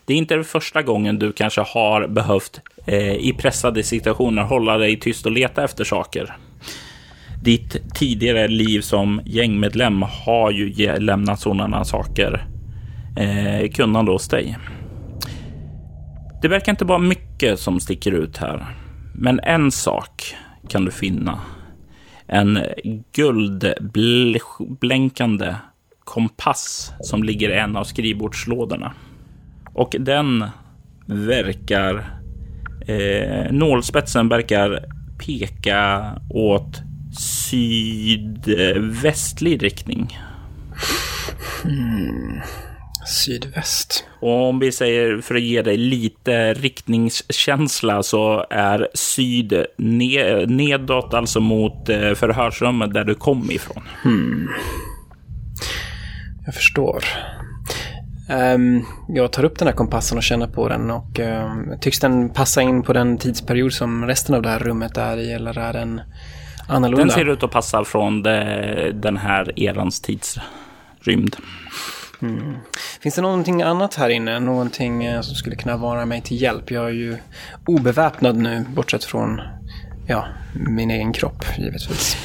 Det är inte första gången du kanske har behövt eh, i pressade situationer hålla dig tyst och leta efter saker. Ditt tidigare liv som gängmedlem har ju lämnat sådana saker eh, kunnande hos dig. Det verkar inte vara mycket som sticker ut här, men en sak kan du finna. En guldblänkande kompass som ligger i en av skrivbordslådorna. Och den verkar... Eh, nålspetsen verkar peka åt sydvästlig riktning. Mm. Sydväst. Och om vi säger för att ge dig lite riktningskänsla så är syd nedåt, alltså mot eh, förhörsrummet där du kom ifrån. Hmm. Jag förstår. Um, jag tar upp den här kompassen och känner på den och um, tycks den passa in på den tidsperiod som resten av det här rummet är i eller är den annorlunda? Den ser ut att passa från det, den här erans tidsrymd. Mm. Finns det någonting annat här inne? Någonting eh, som skulle kunna vara mig till hjälp? Jag är ju obeväpnad nu, bortsett från ja, min egen kropp, givetvis.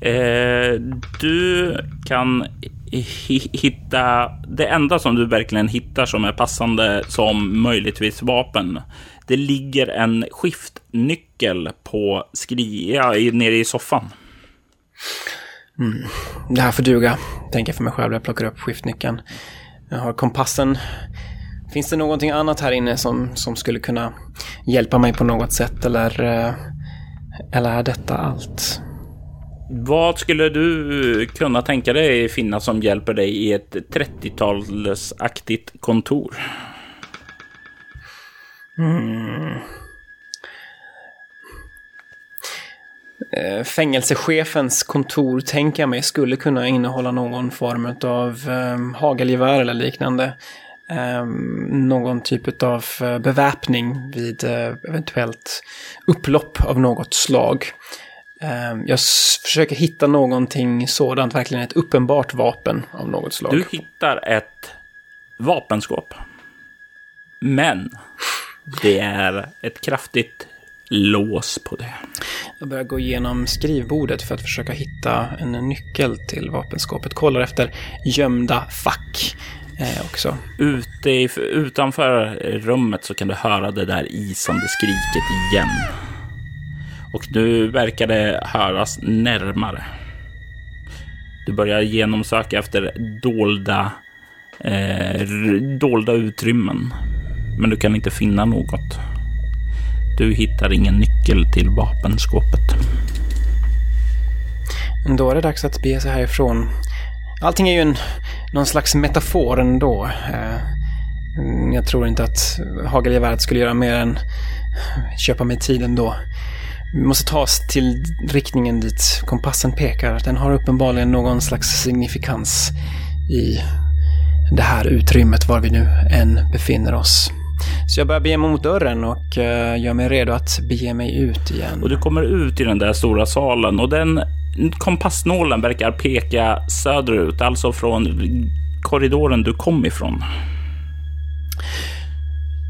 Eh, du kan hitta... Det enda som du verkligen hittar som är passande som möjligtvis vapen. Det ligger en skiftnyckel på Skria nere i soffan. Mm. Det här får duga, tänker jag för mig själv. Jag plockar upp skiftnyckeln. Jag har kompassen. Finns det någonting annat här inne som, som skulle kunna hjälpa mig på något sätt? Eller, eh, eller är detta allt? Vad skulle du kunna tänka dig finna som hjälper dig i ett 30-talsaktigt kontor? Mm. Eh, fängelsechefens kontor tänker jag mig skulle kunna innehålla någon form av um, hagelgevär eller liknande. Um, någon typ av eh, beväpning vid uh, eventuellt upplopp av något slag. Um, jag försöker hitta någonting sådant, verkligen ett uppenbart vapen av något slag. Du hittar ett vapenskåp. Men det är ett kraftigt lås på det. Jag börjar gå igenom skrivbordet för att försöka hitta en nyckel till vapenskåpet. Kollar efter gömda fack eh, också. Ute utanför rummet så kan du höra det där isande skriket igen. Och nu verkar det höras närmare. Du börjar genomsöka efter dolda, eh, dolda utrymmen. Men du kan inte finna något. Du hittar ingen nyckel till vapenskåpet. Då är det dags att bege sig härifrån. Allting är ju en, någon slags metafor ändå. Eh, jag tror inte att hagelgeväret skulle göra mer än köpa mig tid ändå. Vi måste ta oss till riktningen dit kompassen pekar. Den har uppenbarligen någon slags signifikans i det här utrymmet var vi nu än befinner oss. Så jag börjar bege mig mot dörren och uh, gör mig redo att bege mig ut igen. Och du kommer ut i den där stora salen och den kompassnålen verkar peka söderut, alltså från korridoren du kom ifrån.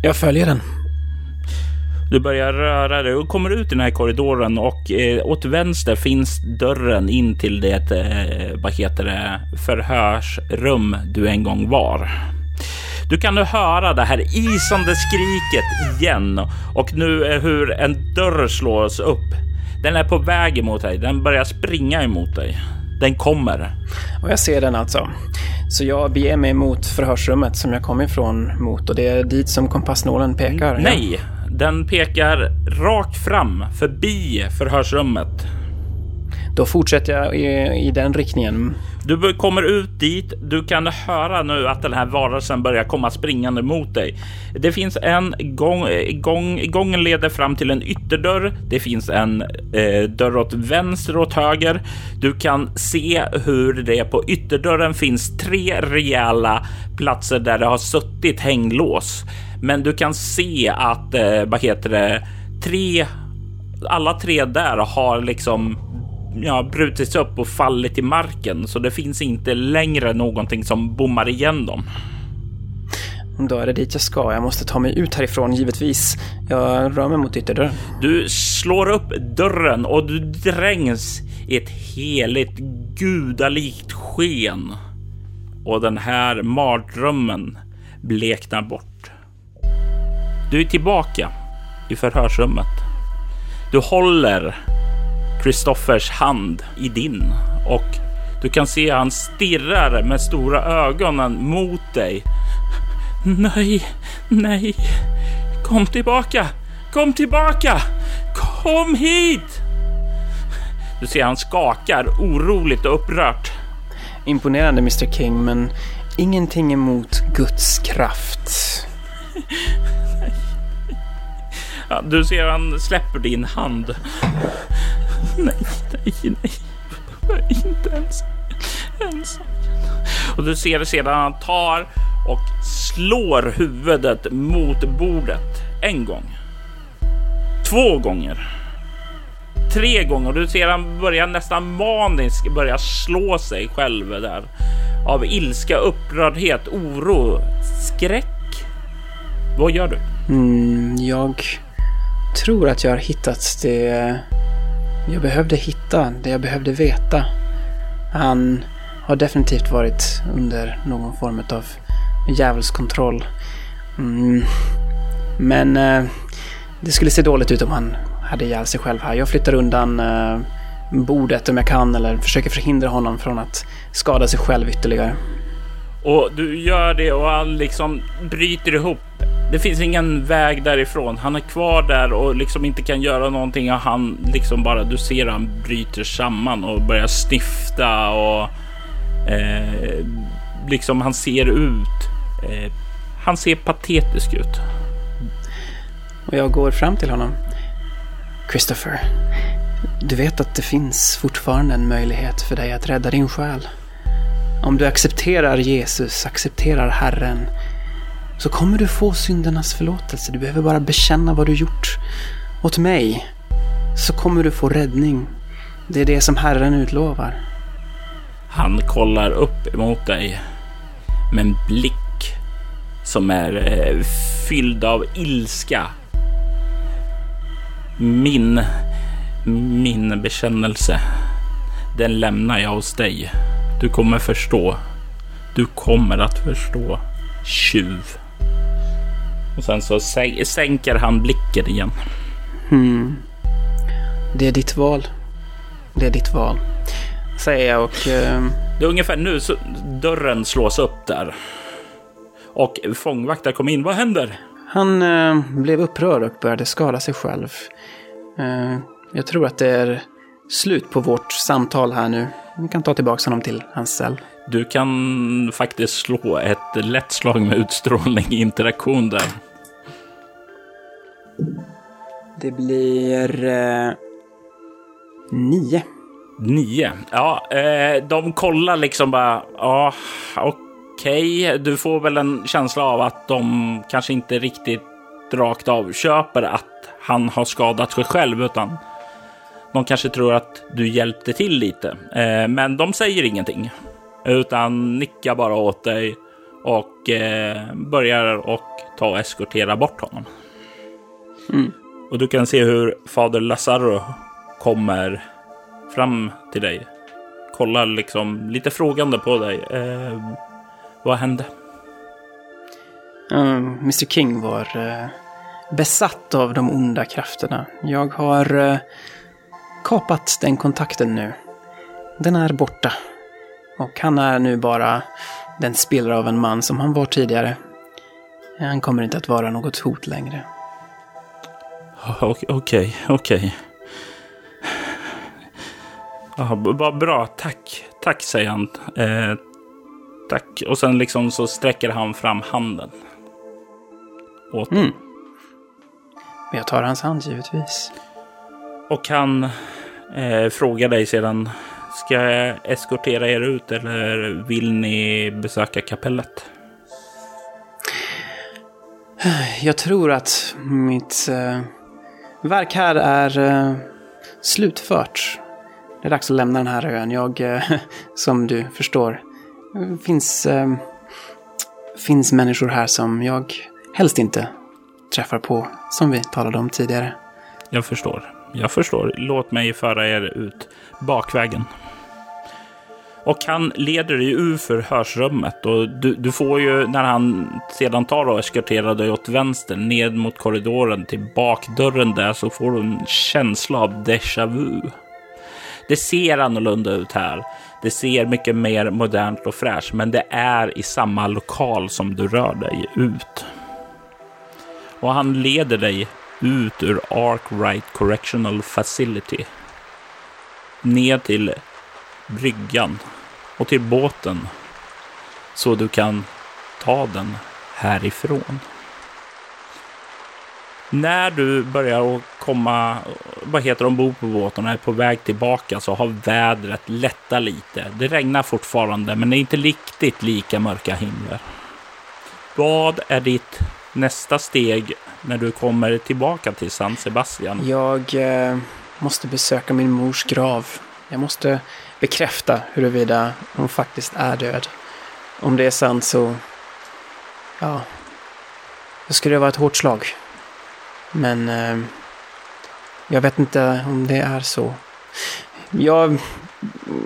Jag följer den. Du börjar röra dig och kommer ut i den här korridoren och eh, åt vänster finns dörren in till det, eh, vad heter det, förhörsrum du en gång var. Du kan nu höra det här isande skriket igen och nu är hur en dörr slås upp. Den är på väg emot dig. Den börjar springa emot dig. Den kommer. Och jag ser den alltså. Så jag beger mig mot förhörsrummet som jag kom ifrån mot och det är dit som kompassnålen pekar. Nej, ja. Den pekar rakt fram förbi förhörsrummet. Då fortsätter jag i, i den riktningen. Du kommer ut dit. Du kan höra nu att den här varelsen börjar komma springande mot dig. Det finns en gång, gång, gången leder fram till en ytterdörr. Det finns en eh, dörr åt vänster och åt höger. Du kan se hur det på ytterdörren finns tre rejäla platser där det har suttit hänglås. Men du kan se att, eh, vad heter det, tre alla tre där har liksom ja, brutits upp och fallit i marken, så det finns inte längre någonting som bommar igen dem. Då är det dit jag ska. Jag måste ta mig ut härifrån, givetvis. Jag rör mig mot ytterdörren. Du slår upp dörren och du drängs i ett heligt gudalikt sken. Och den här mardrömmen bleknar bort. Du är tillbaka i förhörsrummet. Du håller Kristoffers hand i din och du kan se han stirrar med stora ögonen mot dig. Nej, nej, kom tillbaka, kom tillbaka, kom hit! Du ser han skakar oroligt och upprört. Imponerande Mr King, men ingenting emot Guds kraft. Ja, du ser han släpper din hand. Nej, nej, nej. Inte ens ensam. Och du ser sedan han tar och slår huvudet mot bordet. En gång. Två gånger. Tre gånger. Du ser han börjar nästan maniskt börja slå sig själv där. Av ilska, upprördhet, oro, skräck. Vad gör du? Mm, jag tror att jag har hittat det jag behövde hitta det jag behövde veta. Han har definitivt varit under någon form av djävulskontroll. Mm. Men eh, det skulle se dåligt ut om han hade ihjäl sig själv här. Jag flyttar undan eh, bordet om jag kan eller försöker förhindra honom från att skada sig själv ytterligare. Och du gör det och han liksom bryter ihop det finns ingen väg därifrån. Han är kvar där och liksom inte kan göra någonting. Och han liksom bara, du ser han bryter samman och börjar stifta och eh, liksom han ser ut. Eh, han ser patetisk ut. Och jag går fram till honom. Christopher, du vet att det finns fortfarande en möjlighet för dig att rädda din själ. Om du accepterar Jesus, accepterar Herren, så kommer du få syndernas förlåtelse. Du behöver bara bekänna vad du gjort åt mig. Så kommer du få räddning. Det är det som Herren utlovar. Han kollar upp emot dig med en blick som är eh, fylld av ilska. Min, min bekännelse, den lämnar jag hos dig. Du kommer förstå. Du kommer att förstå. Tjuv. Och sen så sänker han blicken igen. Hmm. Det är ditt val. Det är ditt val. Säger jag och... Uh... Det är ungefär nu så dörren slås upp där. Och fångvaktare kom in. Vad händer? Han uh, blev upprörd och började skada sig själv. Uh, jag tror att det är slut på vårt samtal här nu. Vi kan ta tillbaka honom till hans cell. Du kan faktiskt slå ett lätt slag med utstrålning i interaktion där. Det blir... Eh, nio. Nio? Ja, eh, de kollar liksom bara. Ja, okej. Okay. Du får väl en känsla av att de kanske inte riktigt rakt av köper att han har skadat sig själv, utan de kanske tror att du hjälpte till lite. Eh, men de säger ingenting. Utan nickar bara åt dig och eh, börjar och ta och eskortera bort honom. Mm. Och du kan se hur fader Lazaro kommer fram till dig. Kollar liksom lite frågande på dig. Eh, vad hände? Eh, uh, Mr King var uh, besatt av de onda krafterna. Jag har uh, kapat den kontakten nu. Den är borta. Och han är nu bara den spelare av en man som han var tidigare. Han kommer inte att vara något hot längre. Okej, okej. Okay, okay. bra, tack. Tack, säger han. Eh, tack. Och sen liksom så sträcker han fram handen. Åt mm. Jag tar hans hand givetvis. Och han eh, frågar dig sedan. Ska jag eskortera er ut eller vill ni besöka kapellet? Jag tror att mitt eh, verk här är eh, slutfört. Det är dags att lämna den här ön. Jag, eh, som du förstår, finns, eh, finns människor här som jag helst inte träffar på, som vi talade om tidigare. Jag förstår. Jag förstår. Låt mig föra er ut bakvägen. Och han leder dig ur förhörsrummet och du, du, får ju när han sedan tar och eskorterar dig åt vänster ned mot korridoren till bakdörren där så får du en känsla av déjà vu. Det ser annorlunda ut här. Det ser mycket mer modernt och fräscht, men det är i samma lokal som du rör dig ut. Och han leder dig ut ur Arkwright Correctional Facility. Ned till bryggan och till båten. Så du kan ta den härifrån. När du börjar komma, vad heter ombord på båten och är på väg tillbaka så har vädret lättat lite. Det regnar fortfarande, men det är inte riktigt lika mörka himlar. Vad är ditt nästa steg när du kommer tillbaka till San Sebastian? Jag eh, måste besöka min mors grav. Jag måste bekräfta huruvida hon faktiskt är död. Om det är sant så... Ja. Då skulle det vara ett hårt slag. Men... Eh, jag vet inte om det är så. Jag,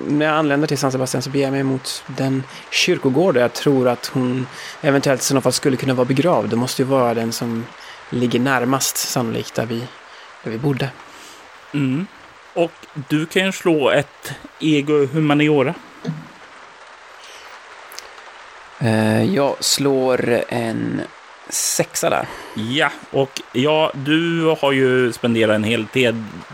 när jag anländer till San Sebastian så beger jag mig mot den kyrkogård där jag tror att hon eventuellt i sådana fall skulle kunna vara begravd. Det måste ju vara den som ligger närmast sannolikt där vi, där vi bodde. Mm. Och du kan slå ett ego humaniora. Uh, jag slår en sexa där. Ja, och ja, du har ju spenderat en hel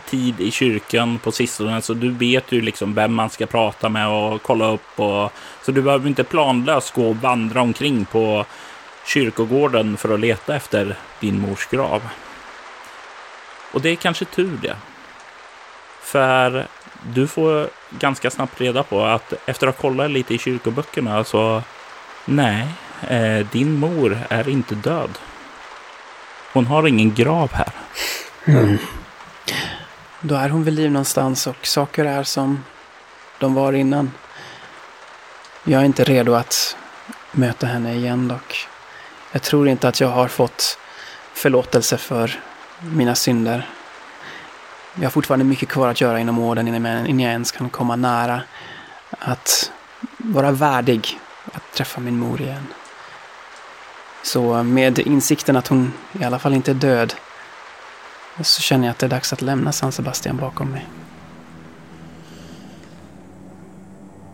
tid i kyrkan på sistone, så du vet ju liksom vem man ska prata med och kolla upp. Och, så du behöver inte planlöst gå och vandra omkring på kyrkogården för att leta efter din mors grav. Och det är kanske tur det. För du får ganska snabbt reda på att efter att ha kollat lite i kyrkoböckerna så nej, eh, din mor är inte död. Hon har ingen grav här. Mm. Då är hon vid liv någonstans och saker är som de var innan. Jag är inte redo att möta henne igen dock. Jag tror inte att jag har fått förlåtelse för mina synder. Jag har fortfarande mycket kvar att göra inom orden innan jag ens kan komma nära att vara värdig att träffa min mor igen. Så med insikten att hon i alla fall inte är död så känner jag att det är dags att lämna San Sebastian bakom mig.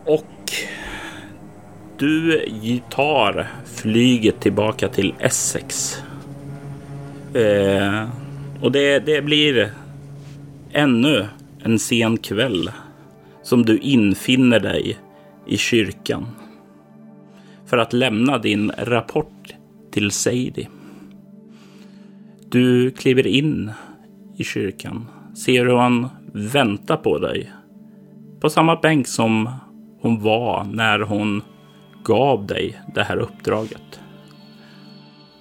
Och du tar flyget tillbaka till Essex. Eh, och det, det blir ännu en sen kväll som du infinner dig i kyrkan för att lämna din rapport till Sadie. Du kliver in i kyrkan, ser hur han väntar på dig på samma bänk som hon var när hon gav dig det här uppdraget.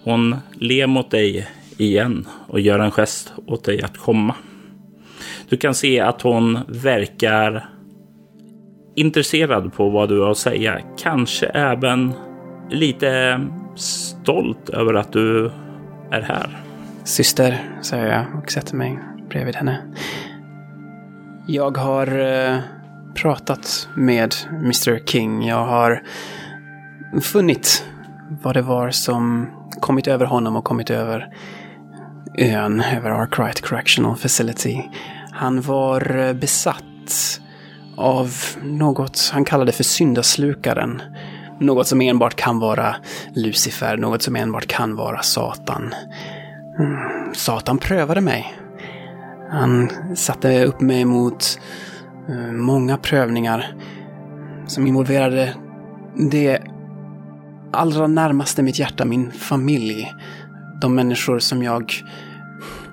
Hon ler mot dig igen och gör en gest åt dig att komma. Du kan se att hon verkar intresserad på vad du har att säga. Kanske även lite stolt över att du är här. Syster, säger jag och sätter mig bredvid henne. Jag har eh, pratat med Mr King. Jag har funnit vad det var som kommit över honom och kommit över ön, över Arkwright Correctional Facility. Han var eh, besatt av något han kallade för syndaslukaren. Något som enbart kan vara Lucifer, något som enbart kan vara Satan. Mm, Satan prövade mig. Han satte upp mig mot eh, många prövningar som involverade det allra närmaste mitt hjärta, min familj. De människor som jag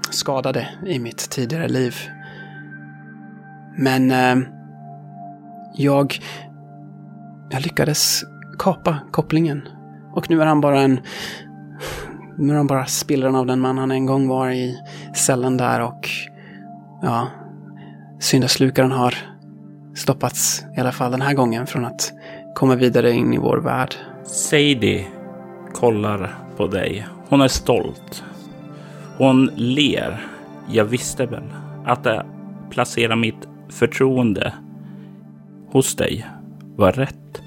skadade i mitt tidigare liv. Men eh, jag, jag lyckades kapa kopplingen. Och nu är han bara en... Nu är han bara spillran av den man han en gång var i cellen där och... Ja, syndaslukaren har stoppats, i alla fall den här gången, från att komma vidare in i vår värld. Sadie kollar på dig. Hon är stolt. Hon ler. Jag visste väl att det placera mitt förtroende hos dig var rätt.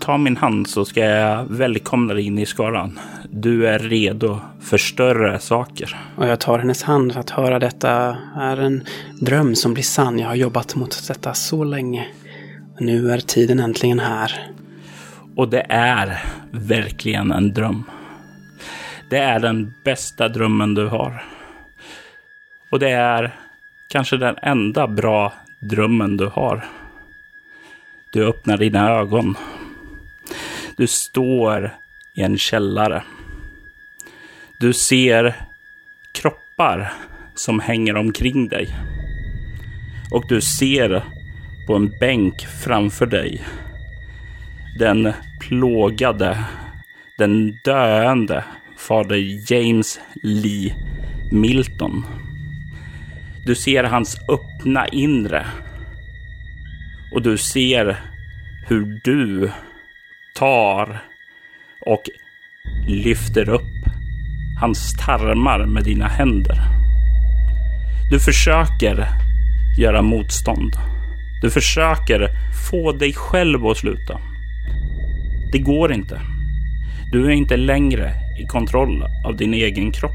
Ta min hand så ska jag välkomna dig in i skaran. Du är redo för större saker. Och jag tar hennes hand. Att höra detta är en dröm som blir sann. Jag har jobbat mot detta så länge. Nu är tiden äntligen här. Och det är verkligen en dröm. Det är den bästa drömmen du har. Och det är kanske den enda bra drömmen du har. Du öppnar dina ögon. Du står i en källare. Du ser kroppar som hänger omkring dig. Och du ser på en bänk framför dig den plågade, den döende fader James Lee Milton. Du ser hans öppna inre och du ser hur du tar och lyfter upp hans tarmar med dina händer. Du försöker göra motstånd. Du försöker få dig själv att sluta. Det går inte. Du är inte längre i kontroll av din egen kropp.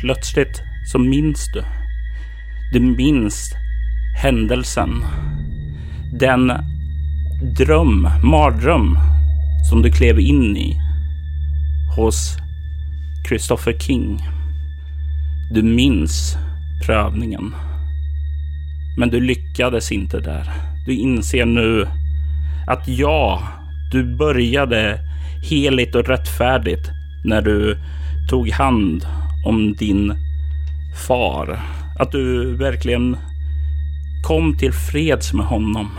Plötsligt så minns du. Du minns händelsen. Den dröm, mardröm som du klev in i hos Christopher King. Du minns prövningen. Men du lyckades inte där. Du inser nu att ja, du började heligt och rättfärdigt när du tog hand om din far. Att du verkligen kom till freds med honom.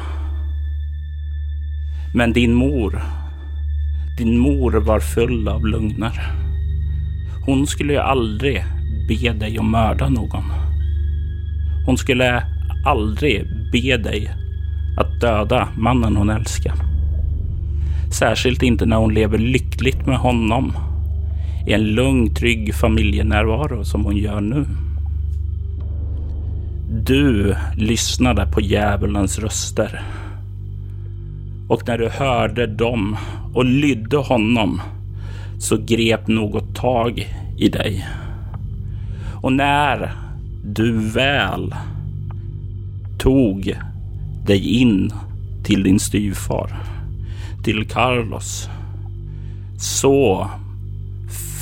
Men din mor, din mor var full av lögner. Hon skulle ju aldrig be dig att mörda någon. Hon skulle aldrig be dig att döda mannen hon älskar. Särskilt inte när hon lever lyckligt med honom i en lugn, trygg familjenärvaro som hon gör nu. Du lyssnade på djävulens röster. Och när du hörde dem och lydde honom så grep något tag i dig. Och när du väl tog dig in till din styvfar, till Carlos, så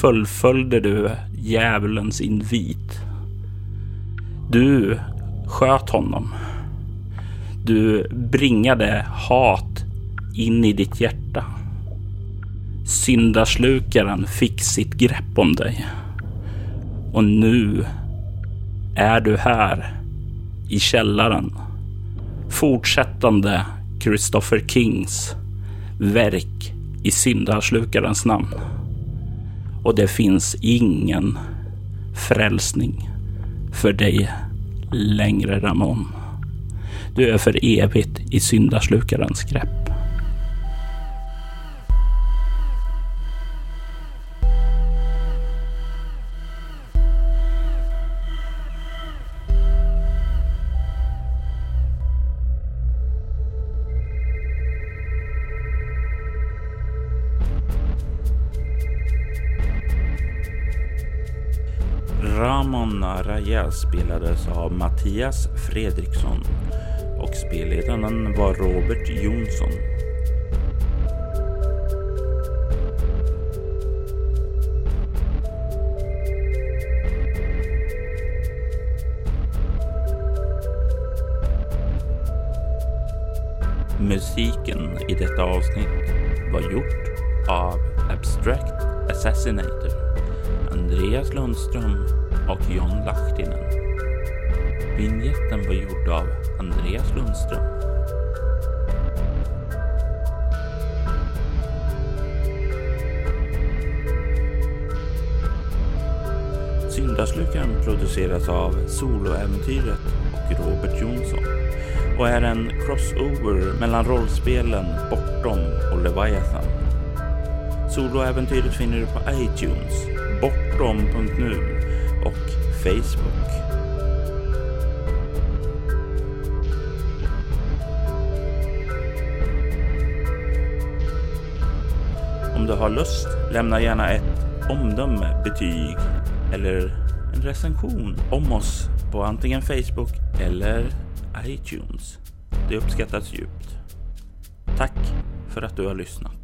fullföljde du djävulens invit. Du sköt honom. Du bringade hat in i ditt hjärta. Syndaslukaren fick sitt grepp om dig. Och nu är du här i källaren. Fortsättande Christopher Kings verk i syndaslukarens namn. Och det finns ingen frälsning för dig längre Ramon. Du är för evigt i syndaslukarens grepp. Maria spelades av Mattias Fredriksson och spelledaren var Robert Jonsson. Musiken i detta avsnitt var gjort av Abstract Assassinator, Andreas Lundström och John Lahtinen. Vinjetten var gjord av Andreas Lundström. Syndaslukaren produceras av Soloäventyret och Robert Jonsson och är en crossover mellan rollspelen Bortom och Leviathan. Soloäventyret finner du på iTunes, bortom.nu Facebook. Om du har lust, lämna gärna ett omdöme, betyg eller en recension om oss på antingen Facebook eller iTunes. Det uppskattas djupt. Tack för att du har lyssnat.